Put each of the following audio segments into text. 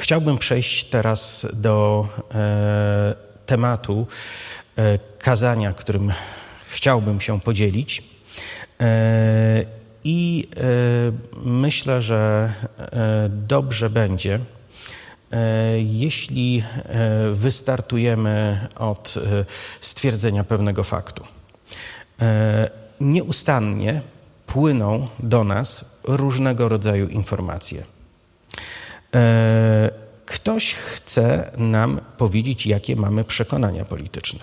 Chciałbym przejść teraz do e, tematu e, kazania, którym chciałbym się podzielić. E, I e, myślę, że e, dobrze będzie, e, jeśli wystartujemy od stwierdzenia pewnego faktu. Nieustannie płyną do nas różnego rodzaju informacje. Ktoś chce nam powiedzieć, jakie mamy przekonania polityczne.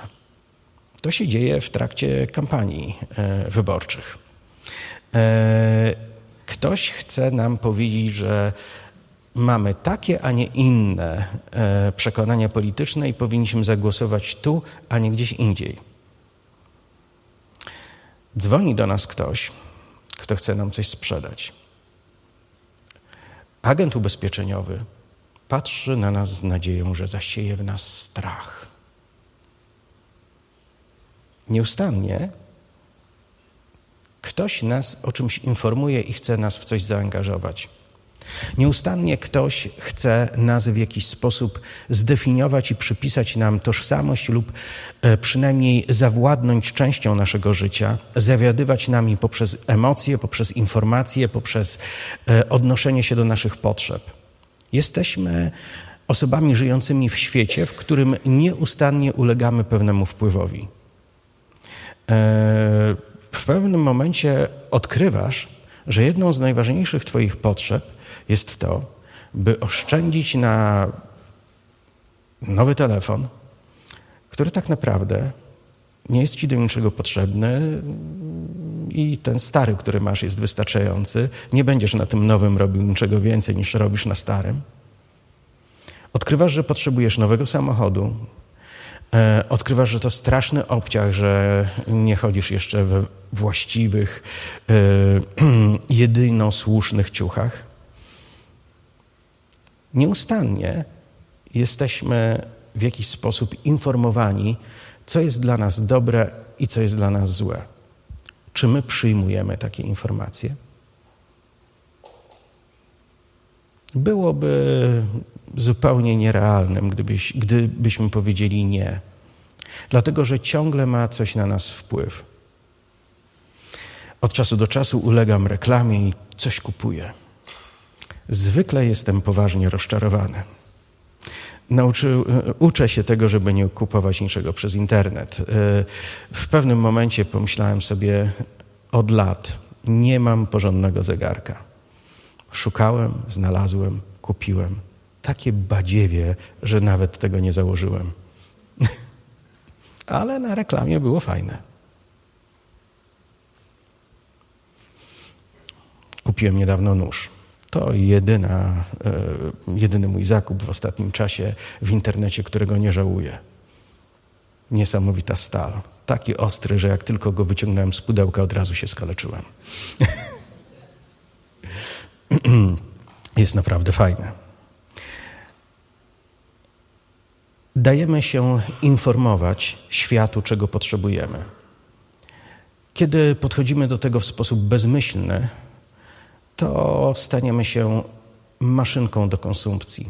To się dzieje w trakcie kampanii e, wyborczych. E, ktoś chce nam powiedzieć, że mamy takie, a nie inne e, przekonania polityczne i powinniśmy zagłosować tu, a nie gdzieś indziej. Dzwoni do nas ktoś, kto chce nam coś sprzedać. Agent ubezpieczeniowy patrzy na nas z nadzieją, że zasieje w nas strach. Nieustannie ktoś nas o czymś informuje i chce nas w coś zaangażować. Nieustannie ktoś chce nas w jakiś sposób zdefiniować i przypisać nam tożsamość lub e, przynajmniej zawładnąć częścią naszego życia, zawiadywać nami poprzez emocje, poprzez informacje, poprzez e, odnoszenie się do naszych potrzeb. Jesteśmy osobami żyjącymi w świecie, w którym nieustannie ulegamy pewnemu wpływowi. E, w pewnym momencie odkrywasz, że jedną z najważniejszych Twoich potrzeb jest to, by oszczędzić na nowy telefon, który tak naprawdę nie jest Ci do niczego potrzebny i ten stary, który masz, jest wystarczający. Nie będziesz na tym nowym robił niczego więcej niż robisz na starym. Odkrywasz, że potrzebujesz nowego samochodu. E, odkrywasz, że to straszny obciach, że nie chodzisz jeszcze we właściwych, e, jedyno słusznych ciuchach. Nieustannie jesteśmy w jakiś sposób informowani, co jest dla nas dobre i co jest dla nas złe. Czy my przyjmujemy takie informacje? Byłoby zupełnie nierealnym, gdybyś, gdybyśmy powiedzieli nie, dlatego że ciągle ma coś na nas wpływ. Od czasu do czasu ulegam reklamie i coś kupuję. Zwykle jestem poważnie rozczarowany. Nauczy, uczę się tego, żeby nie kupować niczego przez internet. W pewnym momencie pomyślałem sobie od lat, nie mam porządnego zegarka. Szukałem, znalazłem, kupiłem. Takie badziewie, że nawet tego nie założyłem. Ale na reklamie było fajne. Kupiłem niedawno nóż. To jedyna, e, jedyny mój zakup w ostatnim czasie w internecie, którego nie żałuję. Niesamowita stal. Taki ostry, że jak tylko go wyciągnąłem z pudełka, od razu się skaleczyłem. Jest naprawdę fajne. Dajemy się informować światu, czego potrzebujemy. Kiedy podchodzimy do tego w sposób bezmyślny, to staniemy się maszynką do konsumpcji.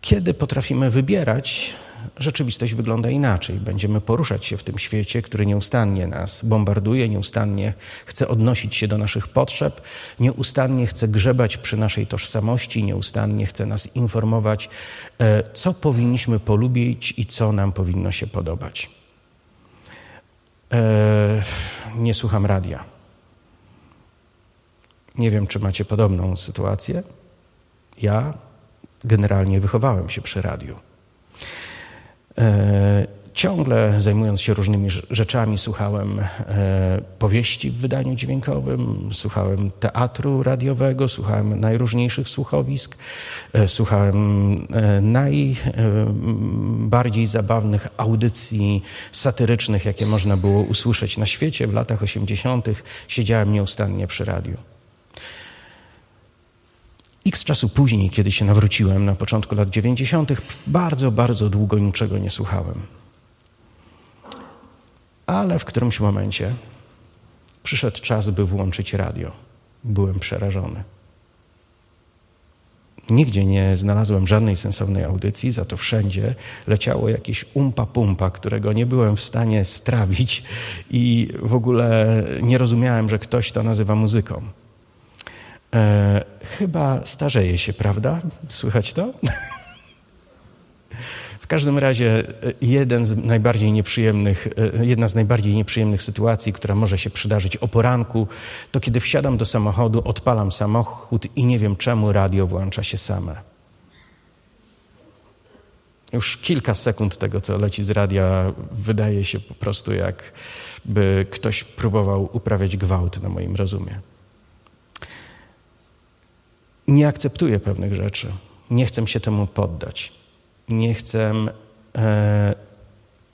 Kiedy potrafimy wybierać, rzeczywistość wygląda inaczej. Będziemy poruszać się w tym świecie, który nieustannie nas bombarduje, nieustannie chce odnosić się do naszych potrzeb, nieustannie chce grzebać przy naszej tożsamości, nieustannie chce nas informować, e, co powinniśmy polubić i co nam powinno się podobać. E, nie słucham radia. Nie wiem, czy macie podobną sytuację. Ja generalnie wychowałem się przy radiu. E, ciągle zajmując się różnymi rzeczami, słuchałem e, powieści w wydaniu dźwiękowym, słuchałem teatru radiowego, słuchałem najróżniejszych słuchowisk, e, słuchałem najbardziej zabawnych audycji satyrycznych, jakie można było usłyszeć na świecie. W latach 80. siedziałem nieustannie przy radiu. X czasu później, kiedy się nawróciłem na początku lat 90., bardzo, bardzo długo niczego nie słuchałem. Ale w którymś momencie przyszedł czas, by włączyć radio. Byłem przerażony. Nigdzie nie znalazłem żadnej sensownej audycji, za to wszędzie leciało jakieś umpa-pumpa, którego nie byłem w stanie strawić i w ogóle nie rozumiałem, że ktoś to nazywa muzyką. E, chyba starzeje się, prawda? Słychać to? W każdym razie e, jeden z najbardziej nieprzyjemnych, e, jedna z najbardziej nieprzyjemnych sytuacji, która może się przydarzyć o poranku, to kiedy wsiadam do samochodu, odpalam samochód i nie wiem czemu radio włącza się same. Już kilka sekund tego, co leci z radia, wydaje się po prostu jakby ktoś próbował uprawiać gwałt na moim rozumie. Nie akceptuję pewnych rzeczy. Nie chcę się temu poddać nie chcę e,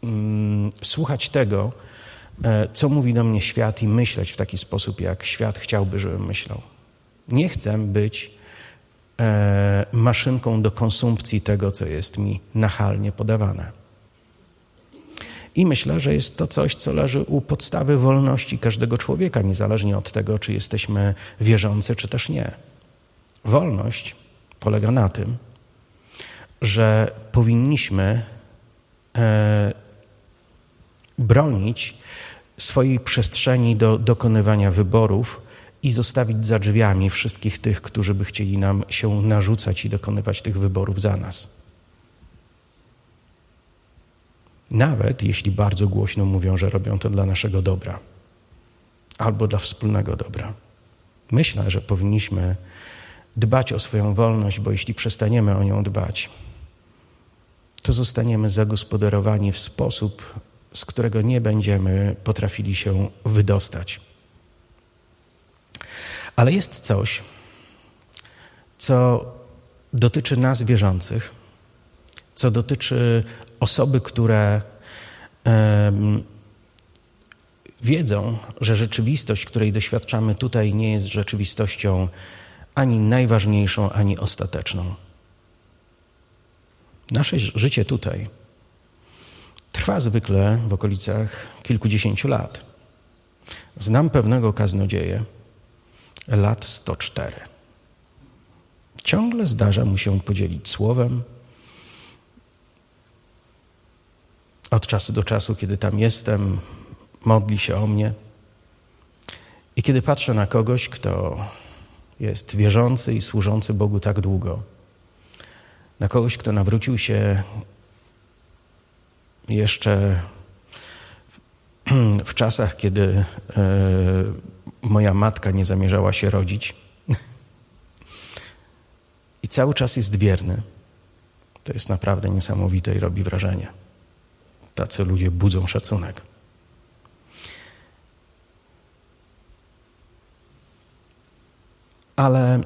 mm, słuchać tego, e, co mówi do mnie świat i myśleć w taki sposób, jak świat chciałby, żebym myślał. Nie chcę być e, maszynką do konsumpcji tego, co jest mi nachalnie podawane. I myślę, że jest to coś, co leży u podstawy wolności każdego człowieka, niezależnie od tego, czy jesteśmy wierzący, czy też nie. Wolność polega na tym, że powinniśmy e, bronić swojej przestrzeni do dokonywania wyborów i zostawić za drzwiami wszystkich tych, którzy by chcieli nam się narzucać i dokonywać tych wyborów za nas. Nawet jeśli bardzo głośno mówią, że robią to dla naszego dobra albo dla wspólnego dobra. Myślę, że powinniśmy dbać o swoją wolność, bo jeśli przestaniemy o nią dbać, to zostaniemy zagospodarowani w sposób, z którego nie będziemy potrafili się wydostać. Ale jest coś, co dotyczy nas wierzących, co dotyczy osoby, które um, wiedzą, że rzeczywistość, której doświadczamy tutaj, nie jest rzeczywistością ani najważniejszą, ani ostateczną. Nasze życie tutaj trwa zwykle w okolicach kilkudziesięciu lat. Znam pewnego kaznodzieję lat 104. Ciągle zdarza mu się podzielić słowem. Od czasu do czasu, kiedy tam jestem, modli się o mnie. I kiedy patrzę na kogoś, kto jest wierzący i służący Bogu tak długo, na kogoś, kto nawrócił się jeszcze w czasach, kiedy e, moja matka nie zamierzała się rodzić i cały czas jest wierny. To jest naprawdę niesamowite i robi wrażenie. Tacy ludzie budzą szacunek. Ale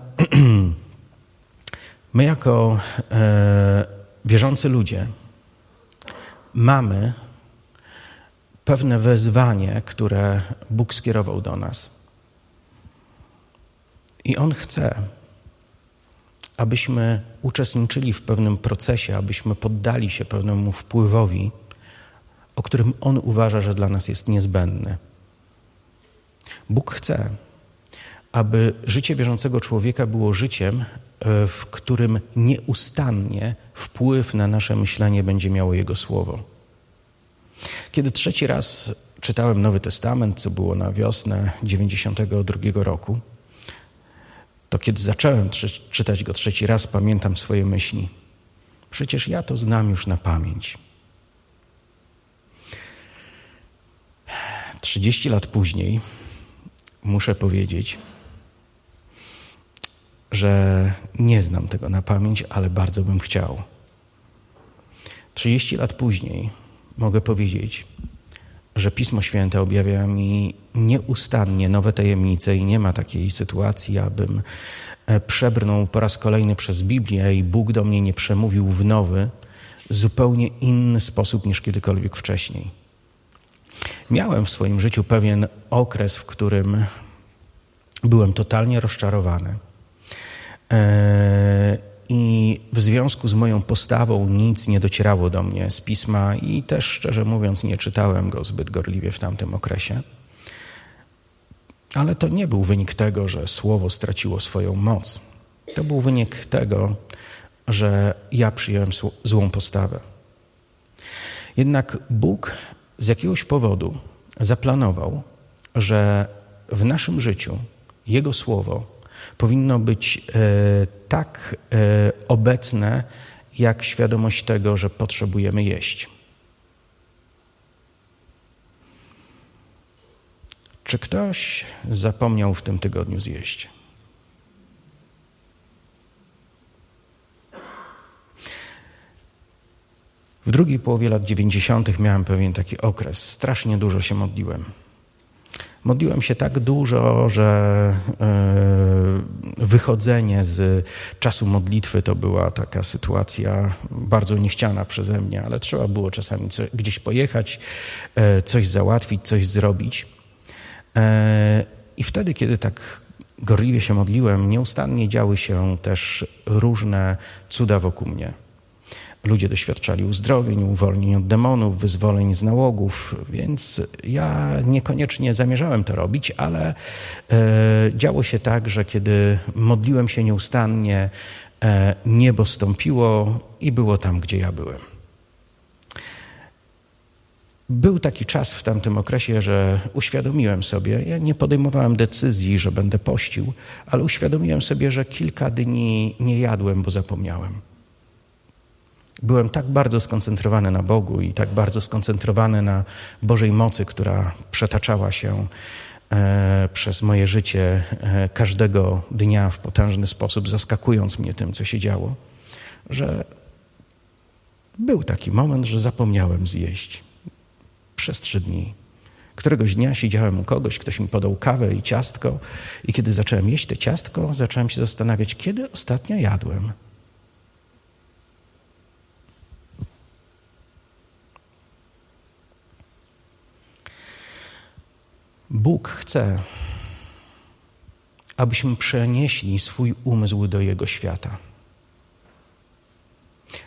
My, jako e, wierzący ludzie, mamy pewne wezwanie, które Bóg skierował do nas. I On chce, abyśmy uczestniczyli w pewnym procesie, abyśmy poddali się pewnemu wpływowi, o którym On uważa, że dla nas jest niezbędny. Bóg chce, aby życie wierzącego człowieka było życiem, E, w którym nieustannie wpływ na nasze myślenie będzie miało Jego Słowo. Kiedy trzeci raz czytałem Nowy Testament, co było na wiosnę 92 roku, to kiedy zacząłem czytać go trzeci raz, pamiętam swoje myśli. Przecież ja to znam już na pamięć. 30 lat później muszę powiedzieć, że nie znam tego na pamięć, ale bardzo bym chciał. 30 lat później mogę powiedzieć, że Pismo Święte objawia mi nieustannie nowe tajemnice i nie ma takiej sytuacji, abym e, przebrnął po raz kolejny przez Biblię i Bóg do mnie nie przemówił w nowy, zupełnie inny sposób niż kiedykolwiek wcześniej. Miałem w swoim życiu pewien okres, w którym byłem totalnie rozczarowany I w związku z moją postawą nic nie docierało do mnie z pisma, i też szczerze mówiąc, nie czytałem go zbyt gorliwie w tamtym okresie. Ale to nie był wynik tego, że słowo straciło swoją moc. To był wynik tego, że ja przyjąłem złą postawę. Jednak Bóg z jakiegoś powodu zaplanował, że w naszym życiu Jego Słowo powinno być e, tak e, obecne, jak świadomość tego, że potrzebujemy jeść. Czy ktoś zapomniał w tym tygodniu zjeść? W drugiej połowie lat 90. miałem pewien taki okres. Strasznie dużo się modliłem. Modliłem się tak dużo, że e, wychodzenie z czasu modlitwy to była taka sytuacja bardzo niechciana przeze mnie, ale trzeba było czasami gdzieś pojechać, e, coś załatwić, coś zrobić. E, I wtedy, kiedy tak gorliwie się modliłem, nieustannie działy się też różne cuda wokół mnie. Ludzie doświadczali uzdrowień, uwolnień od demonów, wyzwoleń z nałogów, więc ja niekoniecznie zamierzałem to robić, ale e, działo się tak, że kiedy modliłem się nieustannie, e, niebo stąpiło i było tam, gdzie ja byłem. Był taki czas w tamtym okresie, że uświadomiłem sobie, ja nie podejmowałem decyzji, że będę pościł, ale uświadomiłem sobie, że kilka dni nie jadłem, bo zapomniałem. Byłem tak bardzo skoncentrowany na Bogu i tak bardzo skoncentrowany na Bożej mocy, która przetaczała się e, przez moje życie e, każdego dnia w potężny sposób, zaskakując mnie tym, co się działo, że był taki moment, że zapomniałem zjeść przez trzy dni. Któregoś dnia siedziałem u kogoś, ktoś mi podał kawę i ciastko, i kiedy zacząłem jeść te ciastko, zacząłem się zastanawiać, kiedy ostatnio jadłem. Bóg chce, abyśmy przenieśli swój umysł do Jego świata.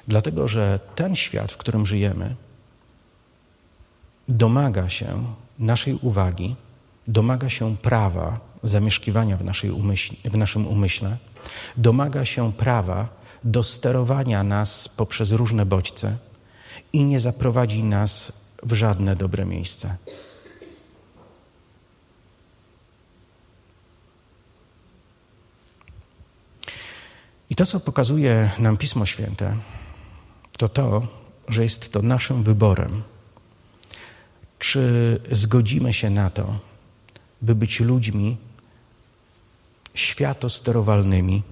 Dlatego, że ten świat, w którym żyjemy, domaga się naszej uwagi, domaga się prawa zamieszkiwania w, naszej w naszym umyśle, domaga się prawa do sterowania nas poprzez różne bodźce i nie zaprowadzi nas w żadne dobre miejsce. I to, co pokazuje nam Pismo Święte, to to, że jest to naszym wyborem. Czy zgodzimy się na to, by być ludźmi światosterowalnymi,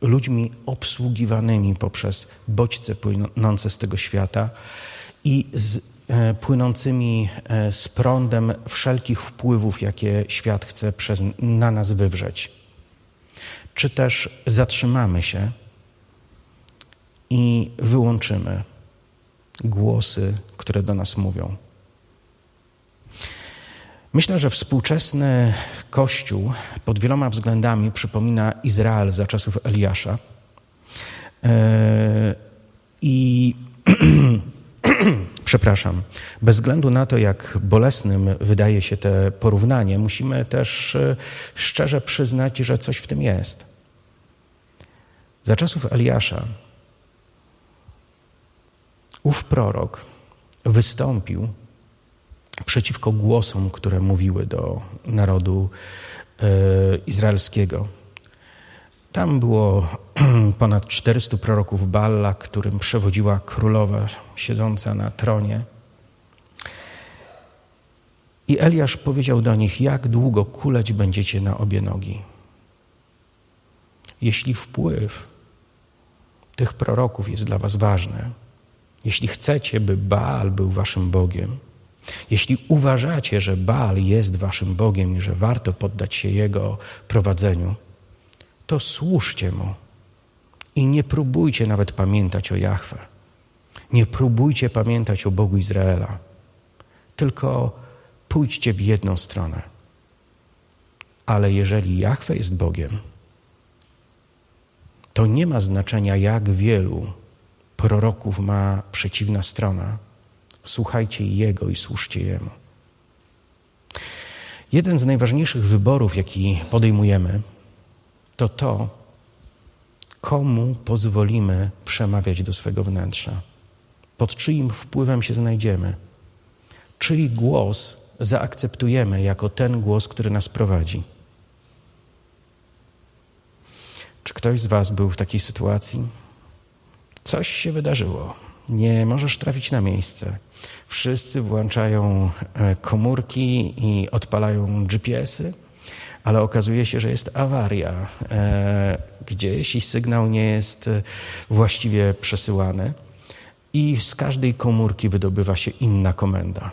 ludźmi obsługiwanymi poprzez bodźce płynące z tego świata i z, e, płynącymi e, z prądem wszelkich wpływów, jakie świat chce przez, na nas wywrzeć czy też zatrzymamy się i wyłączymy głosy, które do nas mówią. Myślę, że współczesny Kościół pod wieloma względami przypomina Izrael za czasów Eliasza. E, I przepraszam, bez względu na to, jak bolesnym wydaje się te porównanie, musimy też e, szczerze przyznać, że coś w tym jest. Za czasów Eliasza ów prorok wystąpił przeciwko głosom, które mówiły do narodu e, izraelskiego. Tam było ponad 400 proroków Balla, którym przewodziła królowa siedząca na tronie. I Eliasz powiedział do nich: Jak długo kuleć będziecie na obie nogi? Jeśli wpływ tych proroków jest dla Was ważny, jeśli chcecie, by Baal był Waszym Bogiem, jeśli uważacie, że Baal jest Waszym Bogiem i że warto poddać się Jego prowadzeniu, to służcie Mu i nie próbujcie nawet pamiętać o Jahwe. Nie próbujcie pamiętać o Bogu Izraela, tylko pójdźcie w jedną stronę. Ale jeżeli Jahwe jest Bogiem, to nie ma znaczenia, jak wielu proroków ma przeciwna strona. Słuchajcie Jego i słuszcie Jemu. Jeden z najważniejszych wyborów, jaki podejmujemy, to to, Komu pozwolimy przemawiać do swego wnętrza? Pod czyim wpływem się znajdziemy? Czyj głos zaakceptujemy jako ten głos, który nas prowadzi? Czy ktoś z Was był w takiej sytuacji? Coś się wydarzyło. Nie możesz trafić na miejsce. Wszyscy włączają e, komórki i odpalają GPS-y, ale okazuje się, że jest awaria e, gdzieś i sygnał nie jest e, właściwie przesyłany, i z każdej komórki wydobywa się inna komenda.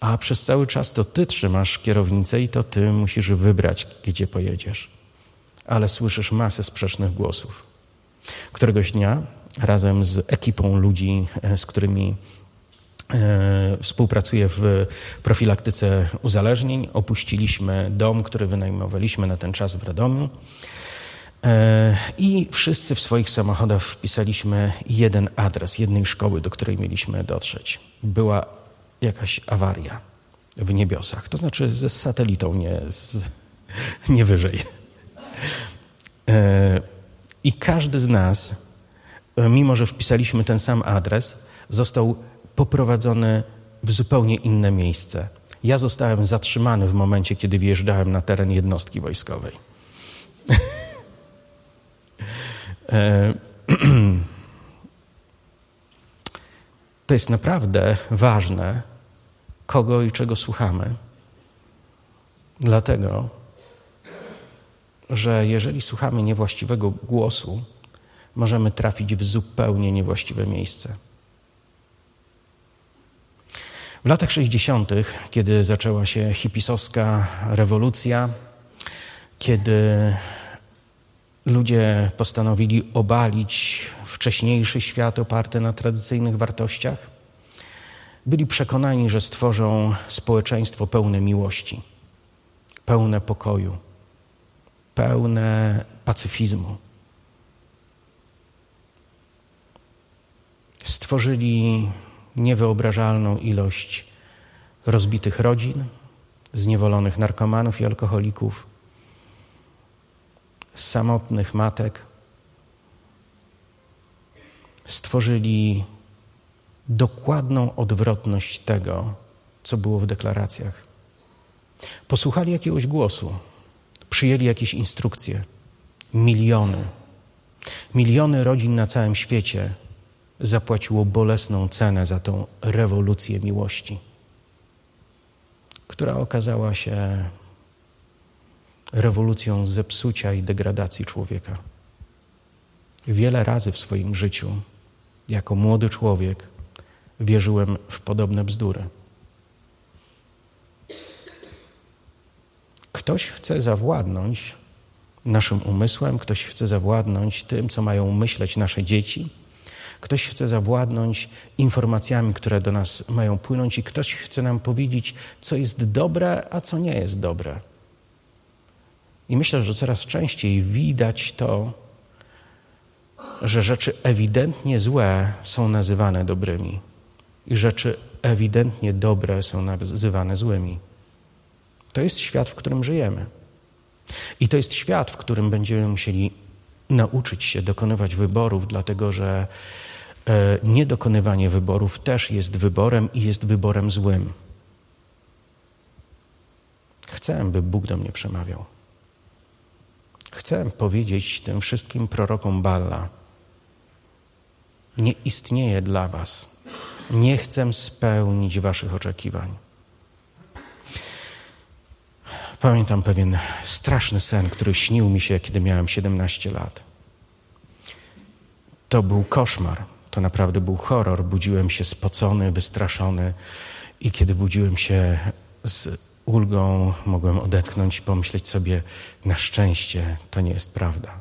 A przez cały czas to ty trzymasz kierownicę i to ty musisz wybrać, gdzie pojedziesz. Ale słyszysz masę sprzecznych głosów. Któregoś dnia razem z ekipą ludzi, e, z którymi współpracuję w profilaktyce uzależnień, opuściliśmy dom, który wynajmowaliśmy na ten czas w Radomiu. E, I wszyscy w swoich samochodach wpisaliśmy jeden adres jednej szkoły, do której mieliśmy dotrzeć. Była jakaś awaria w niebiosach, to znaczy ze satelitą, nie, z, nie wyżej. I każdy z nas mimo że wpisaliśmy ten sam adres, został poprowadzony w zupełnie inne miejsce. Ja zostałem zatrzymany w momencie, kiedy wjeżdżałem na teren jednostki wojskowej. E, to jest naprawdę ważne, kogo i czego słuchamy. Dlatego, że jeżeli słuchamy niewłaściwego głosu, możemy trafić w zupełnie niewłaściwe miejsce. W latach 60., kiedy zaczęła się hipisowska rewolucja, kiedy ludzie postanowili obalić wcześniejszy świat oparty na tradycyjnych wartościach, byli przekonani, że stworzą społeczeństwo pełne miłości, pełne pokoju, pełne pacyfizmu. stworzyli niewyobrażalną ilość rozbitych rodzin, zniewolonych narkomanów i alkoholików, samotnych matek. Stworzyli dokładną odwrotność tego, co było w deklaracjach. Posłuchali jakiegoś głosu, przyjęli jakieś instrukcje. Miliony, miliony rodzin na całym świecie zapłaciło bolesną cenę za tą rewolucję miłości, która okazała się rewolucją zepsucia i degradacji człowieka. Wiele razy w swoim życiu, jako młody człowiek, wierzyłem w podobne bzdury. Ktoś chce zawładnąć naszym umysłem, ktoś chce zawładnąć tym, co mają myśleć nasze dzieci Ktoś chce zawładnąć informacjami, które do nas mają płynąć, i ktoś chce nam powiedzieć, co jest dobre, a co nie jest dobre. I myślę, że coraz częściej widać to, że rzeczy ewidentnie złe są nazywane dobrymi i rzeczy ewidentnie dobre są nazywane złymi. To jest świat, w którym żyjemy. I to jest świat, w którym będziemy musieli nauczyć się dokonywać wyborów, dlatego że E, niedokonywanie wyborów też jest wyborem i jest wyborem złym. Chcę, by Bóg do mnie przemawiał. Chcę powiedzieć tym wszystkim prorokom Balla: Nie istnieje dla Was. Nie chcę spełnić Waszych oczekiwań. Pamiętam pewien straszny sen, który śnił mi się, kiedy miałem 17 lat. To był koszmar. To naprawdę był horror. Budziłem się spocony, wystraszony i kiedy budziłem się z ulgą, mogłem odetchnąć i pomyśleć sobie, na szczęście to nie jest prawda.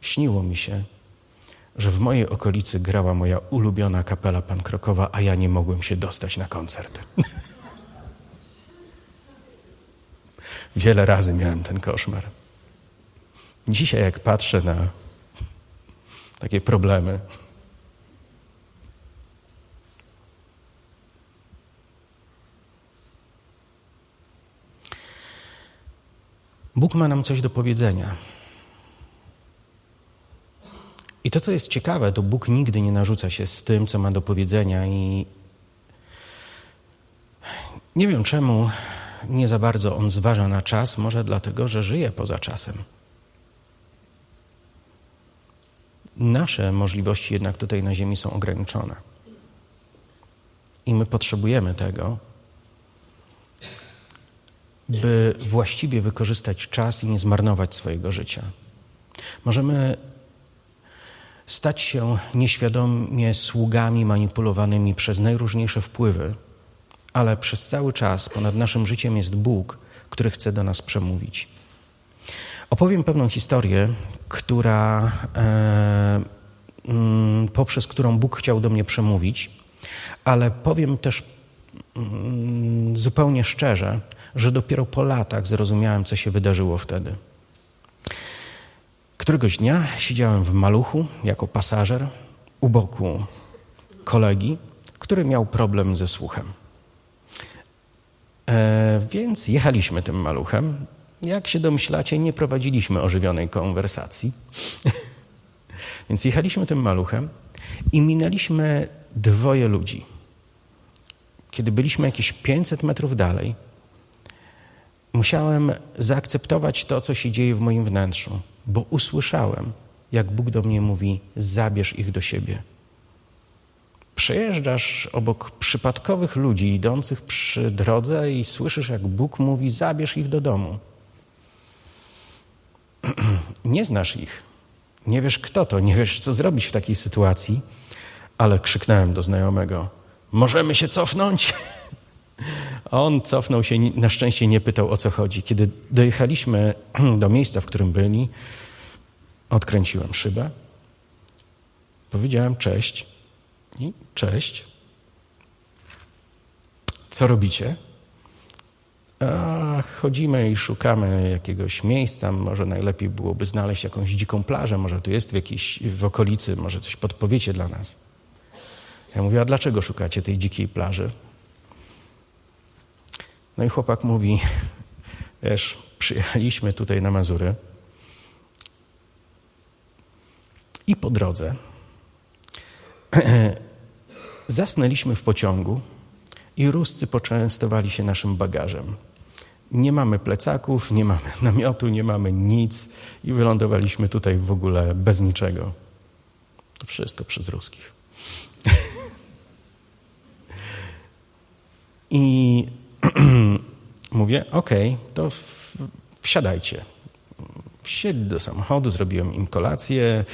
Śniło mi się, że w mojej okolicy grała moja ulubiona kapela pankrokowa, a ja nie mogłem się dostać na koncert. Wiele razy miałem ten koszmar. Dzisiaj, jak patrzę na takie problemy, Bóg ma nam coś do powiedzenia. I to, co jest ciekawe, to Bóg nigdy nie narzuca się z tym, co ma do powiedzenia, i nie wiem czemu nie za bardzo on zważa na czas, może dlatego, że żyje poza czasem. Nasze możliwości jednak tutaj na Ziemi są ograniczone. I my potrzebujemy tego, by właściwie wykorzystać czas i nie zmarnować swojego życia. Możemy stać się nieświadomie sługami manipulowanymi przez najróżniejsze wpływy, ale przez cały czas ponad naszym życiem jest Bóg, który chce do nas przemówić. Opowiem pewną historię, która, e, mm, poprzez którą Bóg chciał do mnie przemówić, ale powiem też mm, zupełnie szczerze, że dopiero po latach zrozumiałem, co się wydarzyło wtedy. Któregoś dnia siedziałem w maluchu jako pasażer u boku kolegi, który miał problem ze słuchem. E, więc jechaliśmy tym maluchem. Jak się domyślacie, nie prowadziliśmy ożywionej konwersacji. więc jechaliśmy tym maluchem i minęliśmy dwoje ludzi. Kiedy byliśmy jakieś 500 metrów dalej, musiałem zaakceptować to, co się dzieje w moim wnętrzu, bo usłyszałem, jak Bóg do mnie mówi: zabierz ich do siebie. Przejeżdżasz obok przypadkowych ludzi idących przy drodze i słyszysz, jak Bóg mówi: zabierz ich do domu. Nie znasz ich, nie wiesz kto to, nie wiesz co zrobić w takiej sytuacji, ale krzyknąłem do znajomego: Możemy się cofnąć? On cofnął się, na szczęście nie pytał o co chodzi. Kiedy dojechaliśmy do miejsca, w którym byli, odkręciłem szybę, powiedziałem cześć cześć. Co robicie? A, chodzimy i szukamy jakiegoś miejsca. Może najlepiej byłoby znaleźć jakąś dziką plażę. Może tu jest w jakiejś w okolicy, może coś podpowiecie dla nas. Ja mówię, a dlaczego szukacie tej dzikiej plaży? No i chłopak mówi, wiesz, przyjechaliśmy tutaj na Mazury i po drodze zasnęliśmy w pociągu i Ruscy poczęstowali się naszym bagażem. Nie mamy plecaków, nie mamy namiotu, nie mamy nic i wylądowaliśmy tutaj w ogóle bez niczego. To wszystko przez ruskich. I mówię, okej, okay, to wsiadajcie. Wsiedli do samochodu, zrobiłem im kolację,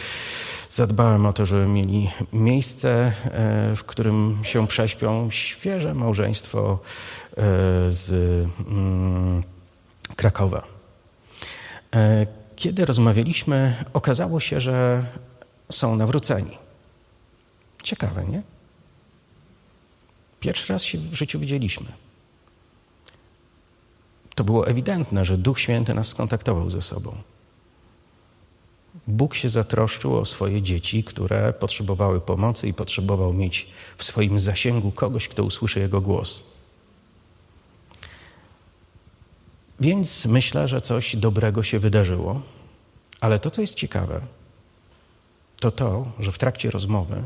zadbałem o to, żeby mieli miejsce, e, w którym się prześpią. Świeże małżeństwo e, z mm, Krakowa. E, kiedy rozmawialiśmy, okazało się, że są nawróceni. Ciekawe, nie? Pierwszy raz się w życiu widzieliśmy. To było ewidentne, że Duch Święty nas skontaktował ze sobą. Bóg się zatroszczył o swoje dzieci, które potrzebowały pomocy i potrzebował mieć w swoim zasięgu kogoś, kto usłyszy Jego głos. Więc myślę, że coś dobrego się wydarzyło, ale to, co jest ciekawe, to to, że w trakcie rozmowy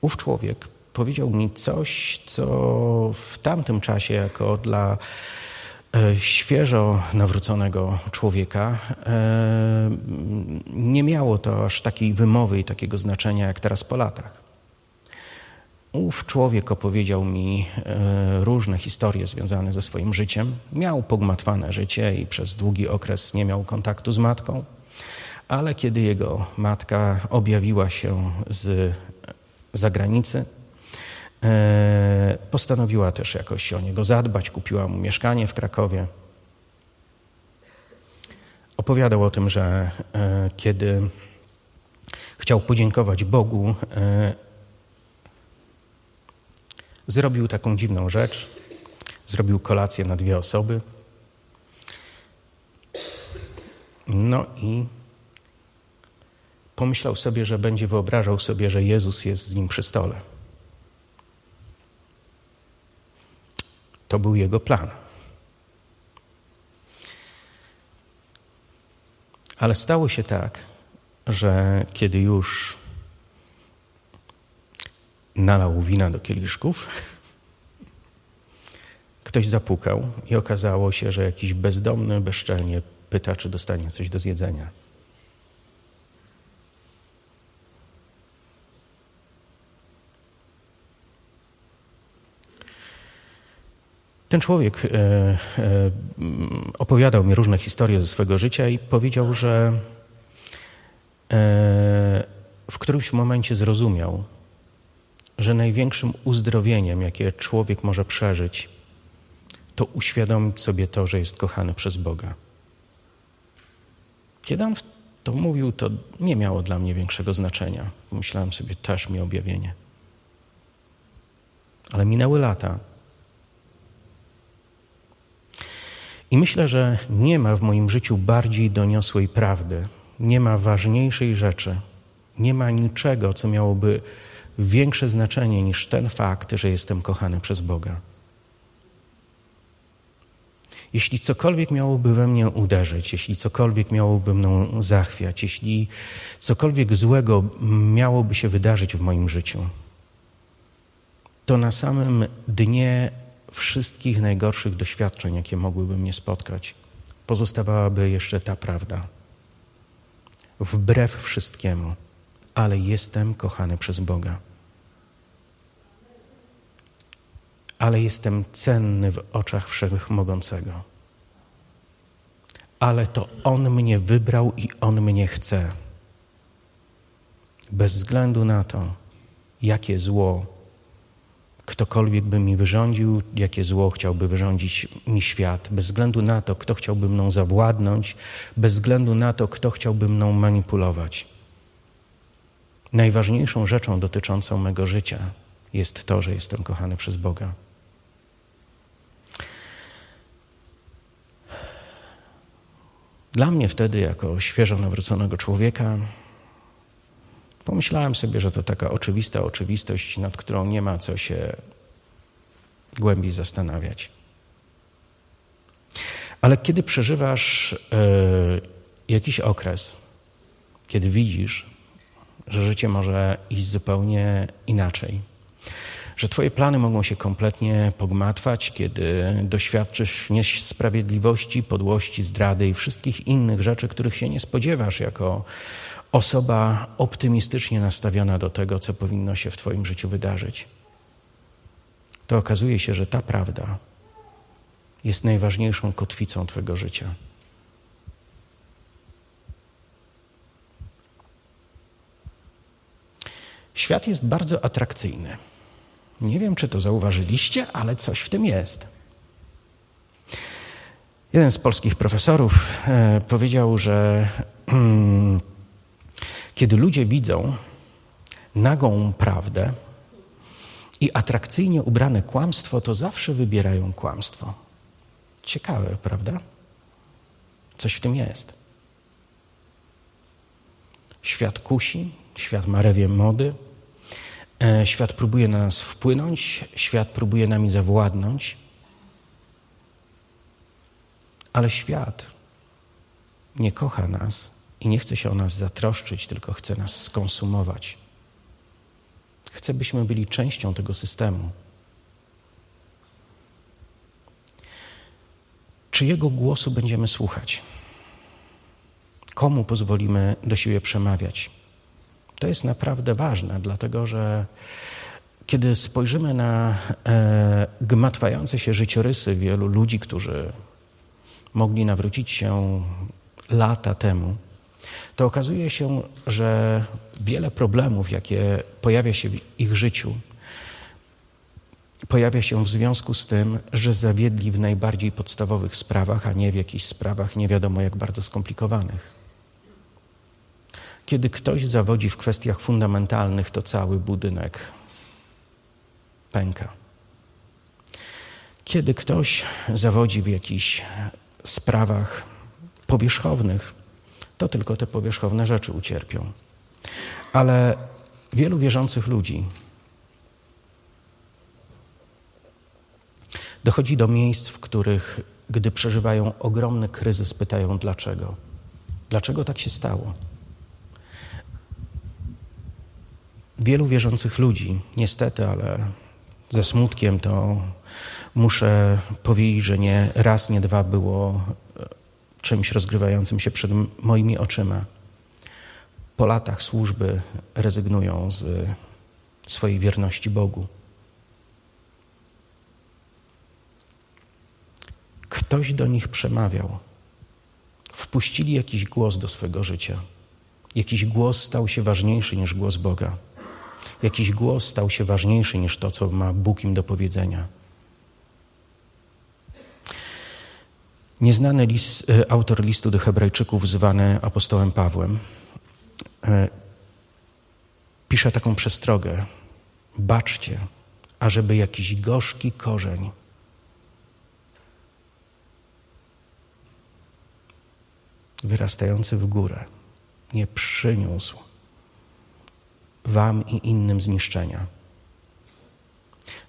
ów człowiek powiedział mi coś, co w tamtym czasie, jako dla świeżo nawróconego człowieka, e, nie miało to aż takiej wymowy i takiego znaczenia jak teraz po latach. Ów człowiek opowiedział mi e, różne historie związane ze swoim życiem. Miał pogmatwane życie i przez długi okres nie miał kontaktu z matką, ale kiedy jego matka objawiła się z zagranicy, E, postanowiła też jakoś o niego zadbać, kupiła mu mieszkanie w Krakowie. Opowiadał o tym, że e, kiedy chciał podziękować Bogu, e, zrobił taką dziwną rzecz. Zrobił kolację na dwie osoby. No i pomyślał sobie, że będzie wyobrażał sobie, że Jezus jest z nim przy stole. To był jego plan. Ale stało się tak, że kiedy już nalał wina do kieliszków, ktoś zapukał i okazało się, że jakiś bezdomny bezczelnie pyta, czy dostanie coś do zjedzenia. Ten człowiek e, e, opowiadał mi różne historie ze swojego życia i powiedział, że e, w którymś momencie zrozumiał, że największym uzdrowieniem, jakie człowiek może przeżyć, to uświadomić sobie to, że jest kochany przez Boga. Kiedy on to mówił, to nie miało dla mnie większego znaczenia. Myślałem sobie, też mi objawienie. Ale minęły lata. I myślę, że nie ma w moim życiu bardziej doniosłej prawdy, nie ma ważniejszej rzeczy, nie ma niczego, co miałoby większe znaczenie niż ten fakt, że jestem kochany przez Boga. Jeśli cokolwiek miałoby we mnie uderzyć, jeśli cokolwiek miałoby mną zachwiać, jeśli cokolwiek złego miałoby się wydarzyć w moim życiu, to na samym dnie wszystkich najgorszych doświadczeń, jakie mogłyby mnie spotkać, pozostawałaby jeszcze ta prawda. Wbrew wszystkiemu, ale jestem kochany przez Boga. Ale jestem cenny w oczach Wszechmogącego. Ale to On mnie wybrał i On mnie chce. Bez względu na to, jakie zło ktokolwiek by mi wyrządził, jakie zło chciałby wyrządzić mi świat, bez względu na to, kto chciałby mną zawładnąć, bez względu na to, kto chciałby mną manipulować. Najważniejszą rzeczą dotyczącą mego życia jest to, że jestem kochany przez Boga. Dla mnie wtedy, jako świeżo nawróconego człowieka, Pomyślałem sobie, że to taka oczywista oczywistość, nad którą nie ma co się głębiej zastanawiać. Ale kiedy przeżywasz y, jakiś okres, kiedy widzisz, że życie może iść zupełnie inaczej, że Twoje plany mogą się kompletnie pogmatwać, kiedy doświadczysz niesprawiedliwości, podłości, zdrady i wszystkich innych rzeczy, których się nie spodziewasz jako osoba optymistycznie nastawiona do tego, co powinno się w Twoim życiu wydarzyć, to okazuje się, że ta prawda jest najważniejszą kotwicą Twojego życia. Świat jest bardzo atrakcyjny. Nie wiem, czy to zauważyliście, ale coś w tym jest. Jeden z polskich profesorów e, powiedział, że mm, kiedy ludzie widzą nagą prawdę i atrakcyjnie ubrane kłamstwo, to zawsze wybierają kłamstwo. Ciekawe, prawda? Coś w tym jest. Świat kusi, świat ma rewie mody, e, świat próbuje na nas wpłynąć, świat próbuje nami zawładnąć, ale świat nie kocha nas i nie chce się o nas zatroszczyć, tylko chce nas skonsumować. Chce, byśmy byli częścią tego systemu. Czy Jego głosu będziemy słuchać? Komu pozwolimy do siebie przemawiać? To jest naprawdę ważne, dlatego że kiedy spojrzymy na e, gmatwające się życiorysy wielu ludzi, którzy mogli nawrócić się lata temu, to okazuje się, że wiele problemów, jakie pojawia się w ich życiu, pojawia się w związku z tym, że zawiedli w najbardziej podstawowych sprawach, a nie w jakichś sprawach nie wiadomo jak bardzo skomplikowanych. Kiedy ktoś zawodzi w kwestiach fundamentalnych, to cały budynek pęka. Kiedy ktoś zawodzi w jakichś sprawach powierzchownych, to tylko te powierzchowne rzeczy ucierpią. Ale wielu wierzących ludzi dochodzi do miejsc, w których, gdy przeżywają ogromny kryzys, pytają dlaczego. Dlaczego tak się stało? wielu wierzących ludzi, niestety, ale ze smutkiem to muszę powiedzieć, że nie raz, nie dwa było czymś rozgrywającym się przed moimi oczyma. Po latach służby rezygnują z swojej wierności Bogu. Ktoś do nich przemawiał. Wpuścili jakiś głos do swego życia. Jakiś głos stał się ważniejszy niż głos Boga. Jakiś głos stał się ważniejszy niż to, co ma Bóg im do powiedzenia. Nieznany list, e, autor listu do Hebrajczyków, zwany apostołem Pawłem, e, pisze taką przestrogę: Baczcie, ażeby jakiś gorzki korzeń wyrastający w górę nie przyniósł Wam i innym zniszczenia.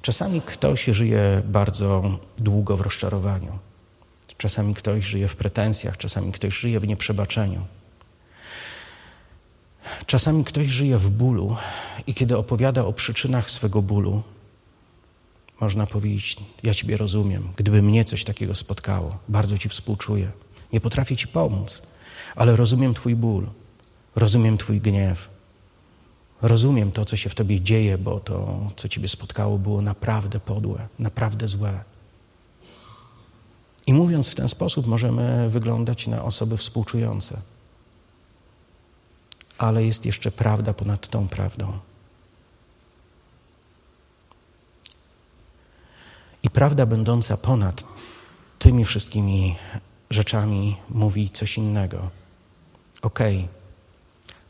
Czasami ktoś żyje bardzo długo w rozczarowaniu. Czasami ktoś żyje w pretensjach, czasami ktoś żyje w nieprzebaczeniu. Czasami ktoś żyje w bólu i kiedy opowiada o przyczynach swego bólu, można powiedzieć: Ja Ciebie rozumiem. Gdyby mnie coś takiego spotkało, bardzo Ci współczuję. Nie potrafię Ci pomóc, ale rozumiem Twój ból, rozumiem Twój gniew. Rozumiem to, co się w Tobie dzieje, bo to, co Ciebie spotkało, było naprawdę podłe, naprawdę złe. I mówiąc w ten sposób, możemy wyglądać na osoby współczujące. Ale jest jeszcze prawda ponad tą prawdą. I prawda będąca ponad tymi wszystkimi rzeczami mówi coś innego. Okej, okay,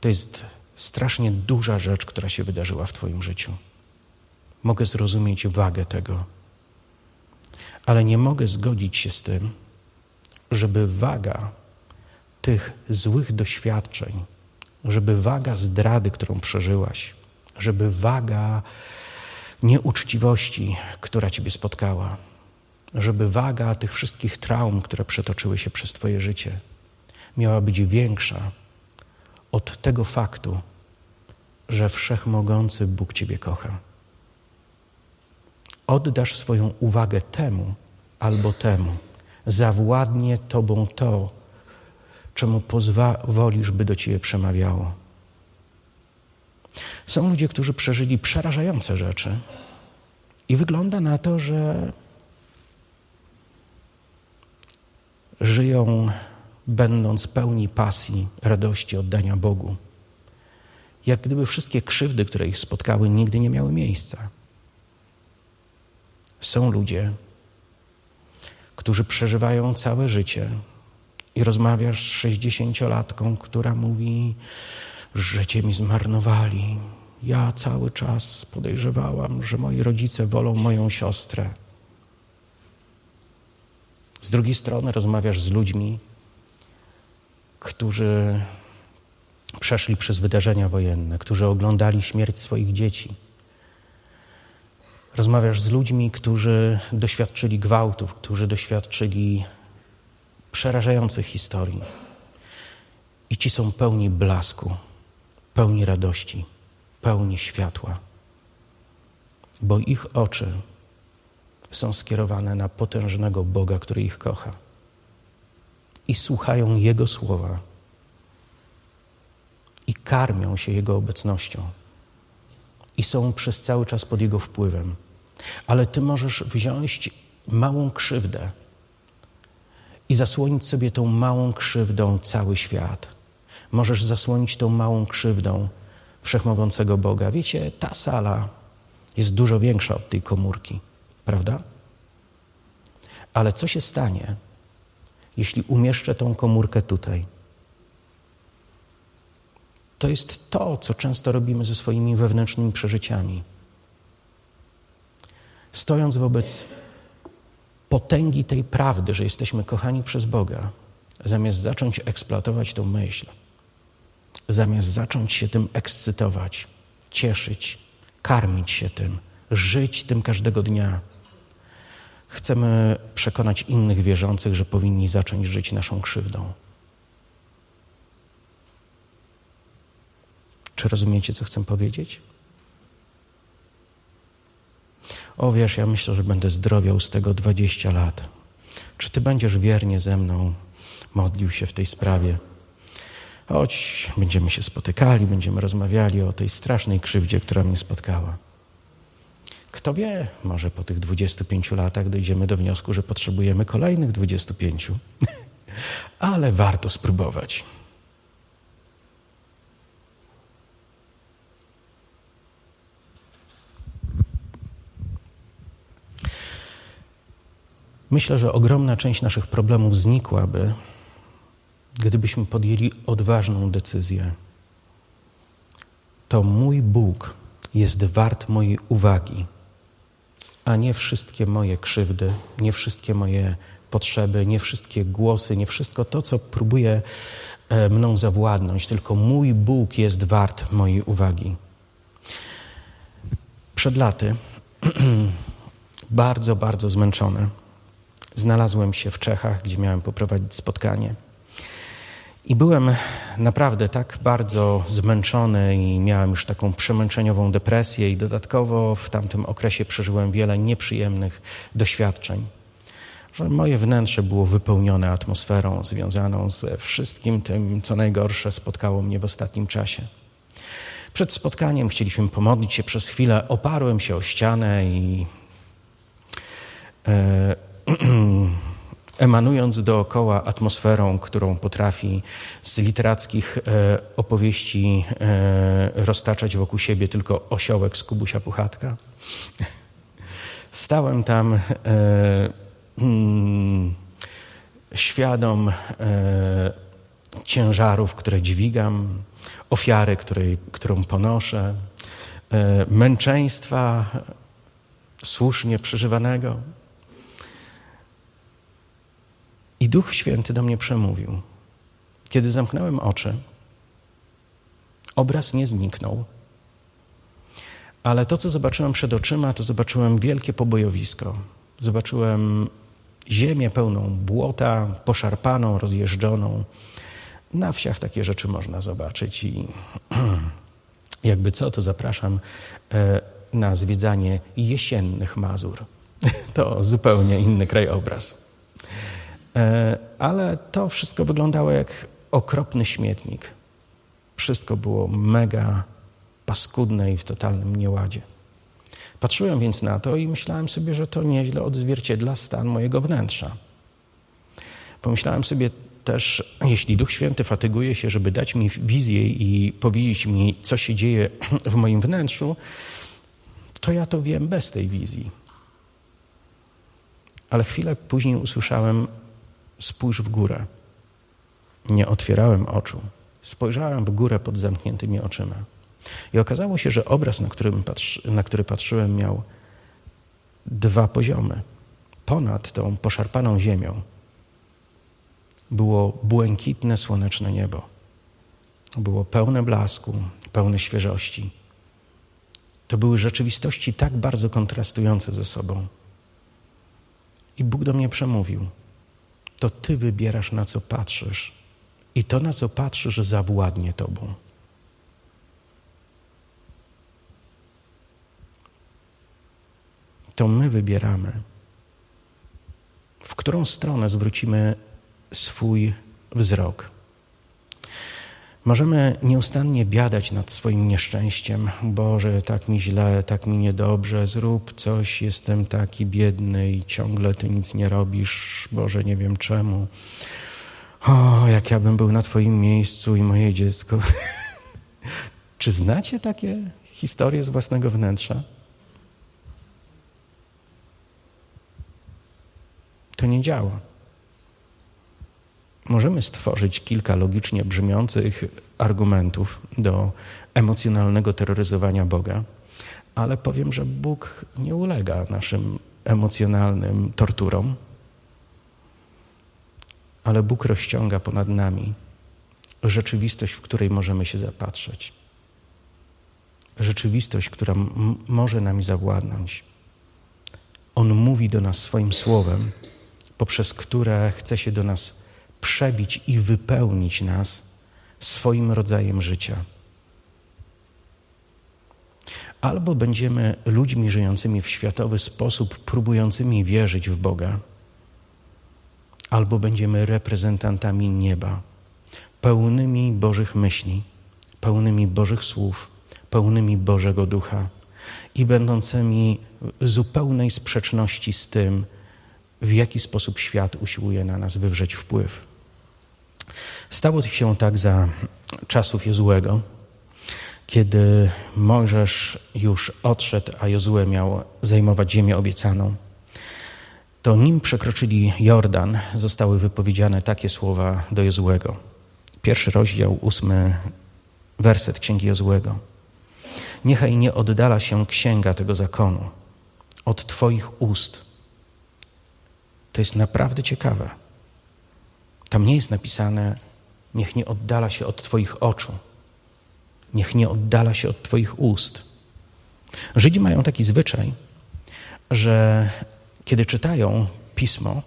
to jest strasznie duża rzecz, która się wydarzyła w Twoim życiu. Mogę zrozumieć wagę tego, ale nie mogę zgodzić się z tym, żeby waga tych złych doświadczeń, żeby waga zdrady, którą przeżyłaś, żeby waga nieuczciwości, która Ciebie spotkała, żeby waga tych wszystkich traum, które przetoczyły się przez Twoje życie, miała być większa od tego faktu, że wszechmogący Bóg Ciebie kocha. Oddasz swoją uwagę temu albo temu, zawładnie Tobą to, czemu pozwolisz, by do Ciebie przemawiało. Są ludzie, którzy przeżyli przerażające rzeczy i wygląda na to, że żyją będąc pełni pasji, radości, oddania Bogu. Jak gdyby wszystkie krzywdy, które ich spotkały, nigdy nie miały miejsca. Są ludzie, którzy przeżywają całe życie i rozmawiasz z sześćdziesięciolatką, która mówi, życie mi zmarnowali. Ja cały czas podejrzewałam, że moi rodzice wolą moją siostrę. Z drugiej strony rozmawiasz z ludźmi, którzy przeszli przez wydarzenia wojenne, którzy oglądali śmierć swoich dzieci. Rozmawiasz z ludźmi, którzy doświadczyli gwałtów, którzy doświadczyli przerażających historii. I ci są pełni blasku, pełni radości, pełni światła, bo ich oczy są skierowane na potężnego Boga, który ich kocha i słuchają Jego słowa i karmią się Jego obecnością i są przez cały czas pod Jego wpływem. Ale Ty możesz wziąć małą krzywdę i zasłonić sobie tą małą krzywdą cały świat. Możesz zasłonić tą małą krzywdą wszechmogącego Boga. Wiecie, ta sala jest dużo większa od tej komórki, prawda? Ale co się stanie, jeśli umieszczę tą komórkę tutaj? To jest to, co często robimy ze swoimi wewnętrznymi przeżyciami. Stojąc wobec potęgi tej prawdy, że jesteśmy kochani przez Boga, zamiast zacząć eksploatować tą myśl, zamiast zacząć się tym ekscytować, cieszyć, karmić się tym, żyć tym każdego dnia, chcemy przekonać innych wierzących, że powinni zacząć żyć naszą krzywdą. Czy rozumiecie, co chcę powiedzieć? O wiesz, ja myślę, że będę zdrowiał z tego 20 lat. Czy ty będziesz wiernie ze mną modlił się w tej sprawie? Choć będziemy się spotykali, będziemy rozmawiali o tej strasznej krzywdzie, która mnie spotkała. Kto wie, może po tych 25 latach dojdziemy do wniosku, że potrzebujemy kolejnych 25. Ale warto spróbować. Myślę, że ogromna część naszych problemów znikłaby, gdybyśmy podjęli odważną decyzję. To mój Bóg jest wart mojej uwagi, a nie wszystkie moje krzywdy, nie wszystkie moje potrzeby, nie wszystkie głosy, nie wszystko to, co próbuje e, mną zawładnąć, tylko mój Bóg jest wart mojej uwagi. Przed laty, bardzo, bardzo zmęczony, znalazłem się w Czechach, gdzie miałem poprowadzić spotkanie. I byłem naprawdę tak bardzo zmęczony i miałem już taką przemęczeniową depresję, i dodatkowo w tamtym okresie przeżyłem wiele nieprzyjemnych doświadczeń, że moje wnętrze było wypełnione atmosferą związaną ze wszystkim tym, co najgorsze spotkało mnie w ostatnim czasie. Przed spotkaniem chcieliśmy pomodlić się przez chwilę, oparłem się o ścianę i. E, emanując dookoła atmosferą, którą potrafi z literackich e, opowieści e, roztaczać wokół siebie tylko osiołek z Kubusia Puchatka. Stałem tam e, mm, świadom ciężarów, które dźwigam, ofiary, której, którą ponoszę, męczeństwa słusznie przeżywanego. I Duch Święty do mnie przemówił. Kiedy zamknąłem oczy, obraz nie zniknął, ale to, co zobaczyłem przed oczyma, to zobaczyłem wielkie pobojowisko. Zobaczyłem ziemię pełną błota, poszarpaną, rozjeżdżoną. Na wsiach takie rzeczy można zobaczyć i jakby co, to zapraszam e, na zwiedzanie jesiennych Mazur. To zupełnie inny krajobraz. E, ale to wszystko wyglądało jak okropny śmietnik. Wszystko było mega paskudne i w totalnym nieładzie. Patrzyłem więc na to i myślałem sobie, że to nieźle odzwierciedla stan mojego wnętrza. Pomyślałem sobie też, jeśli Duch Święty fatyguje się, żeby dać mi wizję i powiedzieć mi, co się dzieje w moim wnętrzu, to ja to wiem bez tej wizji. Ale chwilę później usłyszałem spójrz w górę. Nie otwierałem oczu. Spojrzałem w górę pod zamkniętymi oczyma. I okazało się, że obraz, na, patrzy, na który patrzyłem, miał dwa poziomy. Ponad tą poszarpaną ziemią było błękitne, słoneczne niebo. Było pełne blasku, pełne świeżości. To były rzeczywistości tak bardzo kontrastujące ze sobą. I Bóg do mnie przemówił to Ty wybierasz, na co patrzysz. I to, na co patrzysz, zawładnie Tobą. To my wybieramy, w którą stronę zwrócimy swój wzrok. Możemy nieustannie biadać nad swoim nieszczęściem. Boże, tak mi źle, tak mi niedobrze, zrób coś, jestem taki biedny i ciągle Ty nic nie robisz. Boże, nie wiem czemu. O, jak ja bym był na Twoim miejscu i moje dziecko. Czy znacie takie historie z własnego wnętrza? To nie działa. Możemy stworzyć kilka logicznie brzmiących argumentów do emocjonalnego terroryzowania Boga, ale powiem, że Bóg nie ulega naszym emocjonalnym torturom, ale Bóg rozciąga ponad nami rzeczywistość, w której możemy się zapatrzeć. Rzeczywistość, która może nami zawładnąć. On mówi do nas swoim słowem, poprzez które chce się do nas przebić i wypełnić nas swoim rodzajem życia. Albo będziemy ludźmi żyjącymi w światowy sposób, próbującymi wierzyć w Boga, albo będziemy reprezentantami nieba, pełnymi Bożych myśli, pełnymi Bożych słów, pełnymi Bożego Ducha i będącymi w zupełnej sprzeczności z tym, w jaki sposób świat usiłuje na nas wywrzeć wpływ. Stało się tak za czasów Jozłego, kiedy Mojżesz już odszedł, a Jozue miał zajmować ziemię obiecaną. To nim przekroczyli Jordan, zostały wypowiedziane takie słowa do Jozłego. Pierwszy rozdział, ósmy werset Księgi Jozłego. Niechaj nie oddala się księga tego zakonu od Twoich ust. To jest naprawdę ciekawe. Tam nie jest napisane, niech nie oddala się od Twoich oczu, niech nie oddala się od Twoich ust. Żydzi mają taki zwyczaj, że kiedy czytają pismo,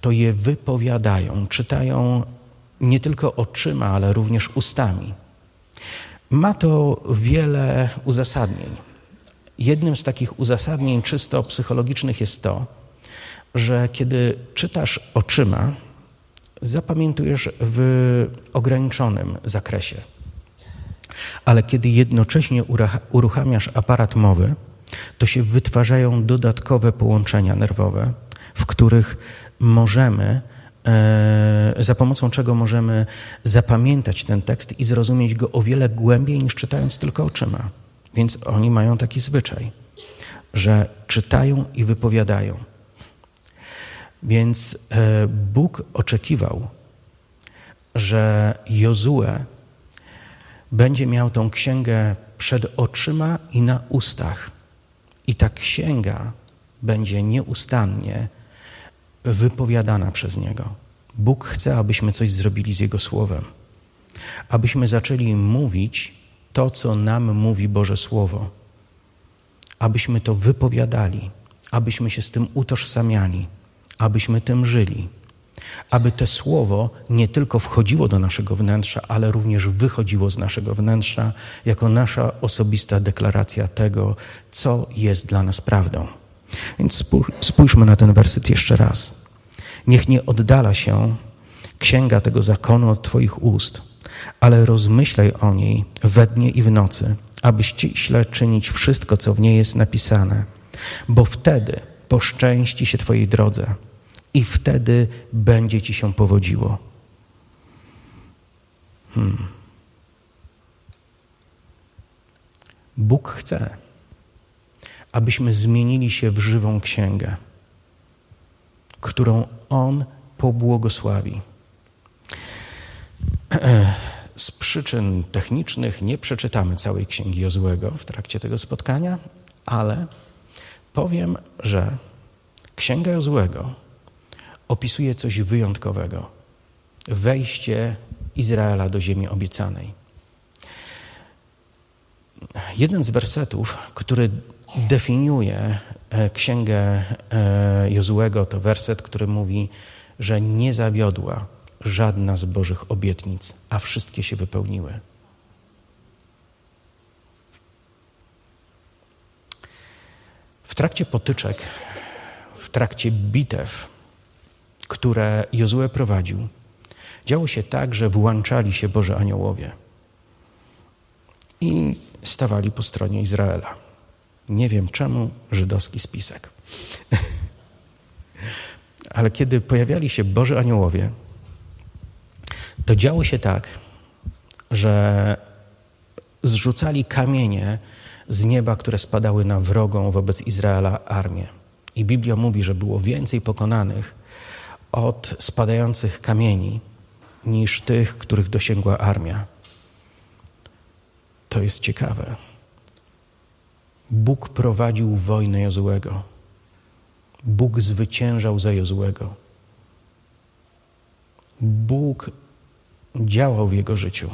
to je wypowiadają, czytają nie tylko oczyma, ale również ustami. Ma to wiele uzasadnień. Jednym z takich uzasadnień czysto psychologicznych jest to, że kiedy czytasz oczyma, zapamiętujesz w ograniczonym zakresie. Ale kiedy jednocześnie uruchamiasz aparat mowy, to się wytwarzają dodatkowe połączenia nerwowe, w których możemy, e, za pomocą czego możemy zapamiętać ten tekst i zrozumieć go o wiele głębiej niż czytając tylko oczyma. Więc oni mają taki zwyczaj, że czytają i wypowiadają. Więc e, Bóg oczekiwał, że Jozue będzie miał tą księgę przed oczyma i na ustach. I ta księga będzie nieustannie wypowiadana przez niego. Bóg chce, abyśmy coś zrobili z Jego Słowem, abyśmy zaczęli mówić to, co nam mówi Boże Słowo, abyśmy to wypowiadali, abyśmy się z tym utożsamiali abyśmy tym żyli. Aby to słowo nie tylko wchodziło do naszego wnętrza, ale również wychodziło z naszego wnętrza jako nasza osobista deklaracja tego, co jest dla nas prawdą. Więc spójrzmy na ten werset jeszcze raz. Niech nie oddala się księga tego zakonu od Twoich ust, ale rozmyślaj o niej we dnie i w nocy, aby ściśle czynić wszystko, co w niej jest napisane, bo wtedy poszczęści się Twojej drodze i wtedy będzie ci się powodziło. Hmm. Bóg chce, abyśmy zmienili się w żywą księgę, którą On pobłogosławi. Z przyczyn technicznych nie przeczytamy całej księgi Jozłego w trakcie tego spotkania, ale powiem, że księga Jozłego opisuje coś wyjątkowego. Wejście Izraela do ziemi obiecanej. Jeden z wersetów, który definiuje e, księgę e, Jozłego, to werset, który mówi, że nie zawiodła żadna z Bożych obietnic, a wszystkie się wypełniły. W trakcie potyczek, w trakcie bitew, które Jozue prowadził, działo się tak, że włączali się Boże aniołowie i stawali po stronie Izraela. Nie wiem czemu żydowski spisek. Ale kiedy pojawiali się Boże aniołowie, to działo się tak, że zrzucali kamienie z nieba, które spadały na wrogą wobec Izraela armię. I Biblia mówi, że było więcej pokonanych od spadających kamieni niż tych, których dosięgła armia. To jest ciekawe. Bóg prowadził wojnę Jozłego. Bóg zwyciężał za Jozłego. Bóg działał w jego życiu.